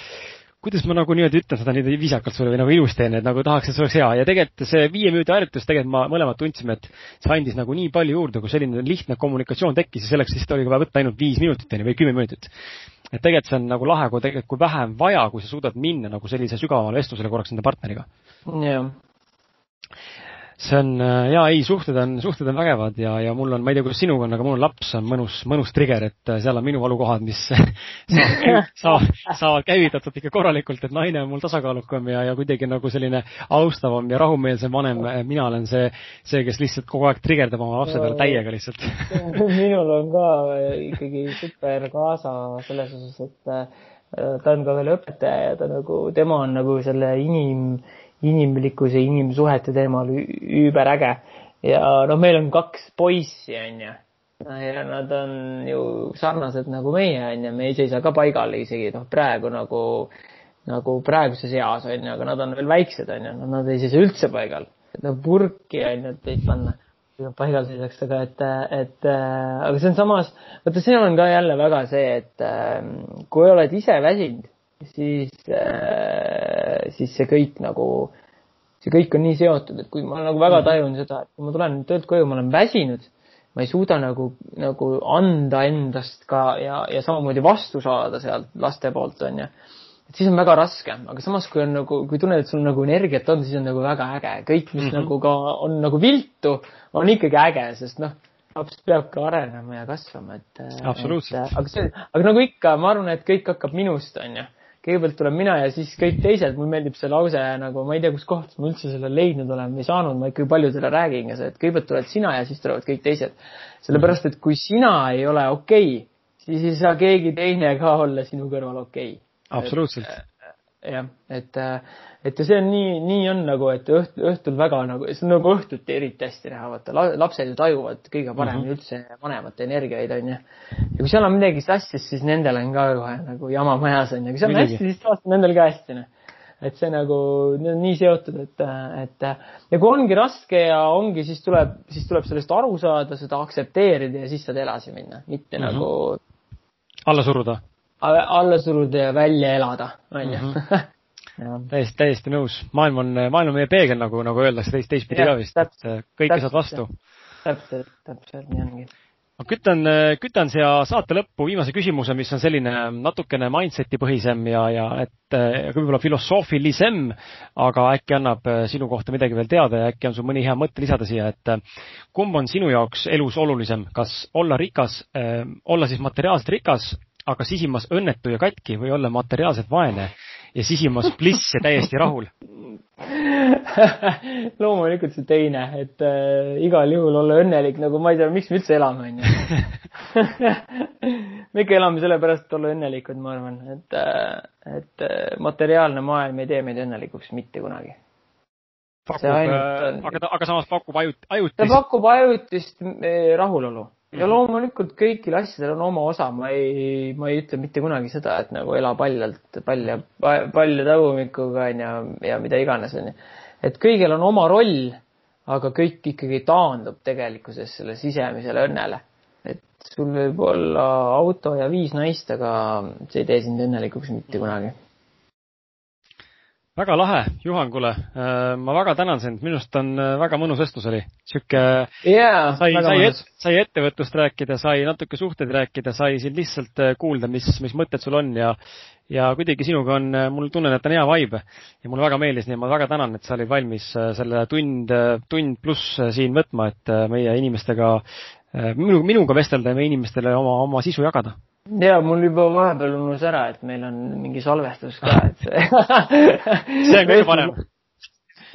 kuidas ma nagu niimoodi ütlen seda niimoodi viisakalt sulle või nagu ilusti onju, et nagu tahaks, et see oleks hea ja tegelikult see viie minuti harjutus, tegelikult ma mõlemad tundsime, et see andis nagu nii palju juurde, kui selline lihtne kommunikatsioon tekkis ja selleks lihtsalt oli vaja võtta ainult viis minutit onju või kümme minutit. et tegelikult see on nagu lahe, kui tegelikult, kui vähem vaja, kui sa suudad minna nagu sellise sügavamale vestlusele korraks enda partneriga. jah see on äh, jaa, ei, suhted on, suhted on vägevad ja, ja mul on, ma ei tea, kuidas sinuga on, aga mul on laps on mõnus, mõnus trigger, et äh, seal on minu valukohad, mis saavad, saavad, saavad käivitatud ikka korralikult, et naine on mul tasakaalukam ja, ja kuidagi nagu selline austavam ja rahumeelsem vanem. mina olen see, see, kes lihtsalt kogu aeg trigerdab oma lapse peale täiega lihtsalt minul on ka ikkagi super kaasa selles osas, et äh, ta on ka veel õpetaja ja ta nagu, tema on nagu selle inim inimlikkuse, inimsuhete teemal üüberäge. ja noh, meil on kaks poissi, onju. ja nad on ju sarnased nagu meie, onju, me ei seisa ka paigal isegi noh, praegu nagu, nagu praeguses eas onju, aga nad on veel väiksed, onju, nad ei seisa üldse paigal. no purki onju, et neid panna paigal seisaks, aga et, et aga see on samas, vaata, see on ka jälle väga see, et kui oled ise väsinud siis, äh, siis see kõik nagu, see kõik on nii seotud, et kui ma nagu väga mhm. tajun seda, et kui ma tulen töölt koju, ma olen väsinud, ma ei suuda nagu, nagu anda endast ka ja, ja samamoodi vastu saada sealt laste poolt, onju. et siis on väga raske, aga samas, kui on nagu, kui tunned, et sul nagu energiat on, siis on nagu väga äge. kõik, mis mm -hmm. nagu ka on nagu viltu, on ikkagi äge, sest noh, laps peabki arenema ja kasvama, et. absoluutselt. aga see, aga nagu ikka, ma arvan, et kõik hakkab minust, onju kõigepealt tulen mina ja siis kõik teised, mulle meeldib see lause nagu, ma ei tea, kuskohast ma üldse selle leidnud olen või saanud, ma ikkagi paljudele räägin ka see, et kõigepealt tuled sina ja siis tulevad kõik teised. sellepärast, et kui sina ei ole okei okay,, siis ei saa keegi teine ka olla sinu kõrval okei okay.. absoluutselt. Jah, et, et ja see on nii, nii on nagu, et õht, õhtul väga nagu, see on nagu õhtuti eriti hästi näha, vaata lapsed ju tajuvad kõige paremini mm -hmm. üldse vanemate energiaid, onju. ja kui seal on midagi sassis, siis nendel on ka kohe nagu jama majas, onju. kui see on hästi, siis tavaliselt nendel ka hästi, noh et see nagu, need on nii seotud, et, et ja kui ongi raske ja ongi, siis tuleb, siis tuleb sellest aru saada, seda aktsepteerida ja siis saad edasi minna, mitte mm -hmm. nagu alla suruda? Alla suruda ja välja elada, onju. Mhm. täiesti, täiesti nõus. maailm on, maailm on meie peegel, nagu, nagu öeldakse teist, teistpidi ka vist, et äh, kõike saad vastu. täpselt, täpselt, nii ongi ma kütan, kütan siia saate lõppu viimase küsimuse, mis on selline natukene mindset'i põhisem ja, ja et võib-olla filosoofilisem, aga äkki annab äh, sinu kohta midagi veel teada ja äkki on sul mõni hea mõte lisada siia, et äh, kumb on sinu jaoks elus olulisem, kas olla rikas, olla siis materiaalselt rikas, aga sisimas õnnetu ja katki või olla materiaalselt vaene ja sisimas pliss ja täiesti rahul loomulikult see teine, et äh, igal juhul olla õnnelik, nagu ma ei tea, miks me üldse elame, onju. me ikka elame sellepärast, et olla õnnelikud, ma arvan, et, äh, et äh, materiaalne maailm ei tee meid õnnelikuks mitte kunagi. pakub, ainult... aga, aga samas pakub ajut-, ajutist. ta pakub ajutist äh, rahulolu ja loomulikult kõigil asjadel on oma osa, ma ei, ma ei ütle mitte kunagi seda, et nagu ela paljalt, palja, palja tagumikuga onju ja mida iganes onju. et kõigil on oma roll, aga kõik ikkagi taandub tegelikkuses selle sisemisele õnnele. et sul võib olla auto ja viis naist, aga see ei tee sind õnnelikuks mitte kunagi väga lahe, Juhan, kuule, äh, ma väga tänan sind, minu arust on äh, väga mõnus vestlus oli. sihuke yeah, sai, sai, et, sai ettevõtlust rääkida, sai natuke suhteid rääkida, sai sind lihtsalt äh, kuulda, mis, mis mõtted sul on ja ja kuidagi sinuga on, mul tunnen, et on hea vibe. Ja mulle väga meeldis, nii et ma väga tänan, et sa olid valmis selle tund, tund pluss siin võtma, et meie inimestega, minu, minuga vestelda ja meie inimestele oma, oma sisu jagada ja mul juba vahepeal unus ära, et meil on mingi salvestus ka, et see see on kõige parem.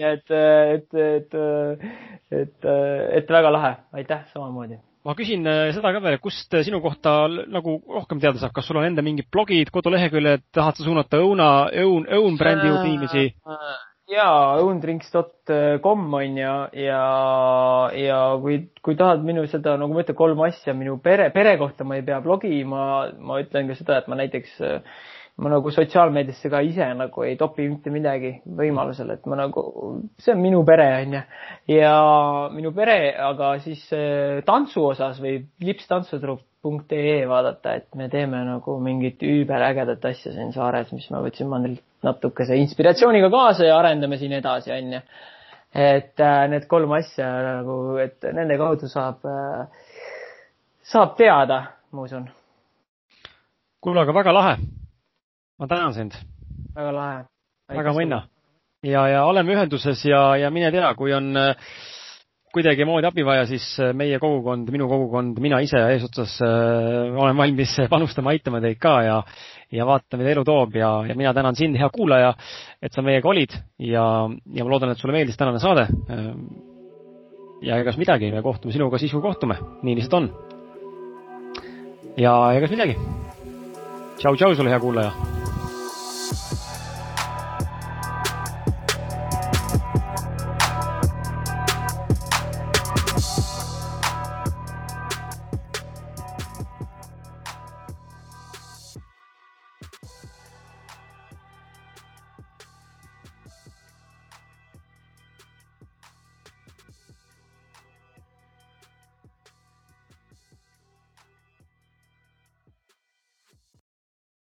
ja et, et, et, et, et väga lahe, aitäh samamoodi. ma küsin äh, seda ka veel, kust sinu kohta nagu rohkem teada saab, kas sul on enda mingid blogid, koduleheküljed, tahad sa suunata õuna, õun, õun brändi juurde inimesi? Jaa, õundrinks.com on ju, ja, ja kui, kui tahad minu seda, nagu ma ütlen, kolm asja minu pere, pere kohta ma ei pea blogi, ma, ütlen ka seda, et ma näiteks, ma nagu sotsiaalmeediasse ka ise nagu ei topi mitte midagi võimalusel, et ma nagu, see on minu pere, on ju. ja minu pere, aga siis tantsu osas või Lips tantsutrupp.ee vaadata, et me teeme nagu mingit üüberägedat asja siin saares, mis ma võtsin mandrilt natukese inspiratsiooniga kaasa ja arendame siin edasi, onju. et äh, need kolm asja nagu, et nende kaudu saab äh,, saab teada, ma usun. kuule, aga väga lahe. ma tänan sind. väga lahe. väga mõnna. ja, ja oleme ühenduses ja, ja mine tea, kui on äh, kuidagimoodi abi vaja, siis äh, meie kogukond, minu kogukond, mina ise eesotsas äh, olen valmis panustama, aitama teid ka ja ja vaatame, mida elu toob ja, ja mina tänan sind, hea kuulaja, et sa meiega olid ja, ja ma loodan, et sulle meeldis tänane saade. ja egas midagi, me kohtume sinuga siis, kui kohtume, nii lihtsalt on. ja egas midagi. tšau-tšau sulle, hea kuulaja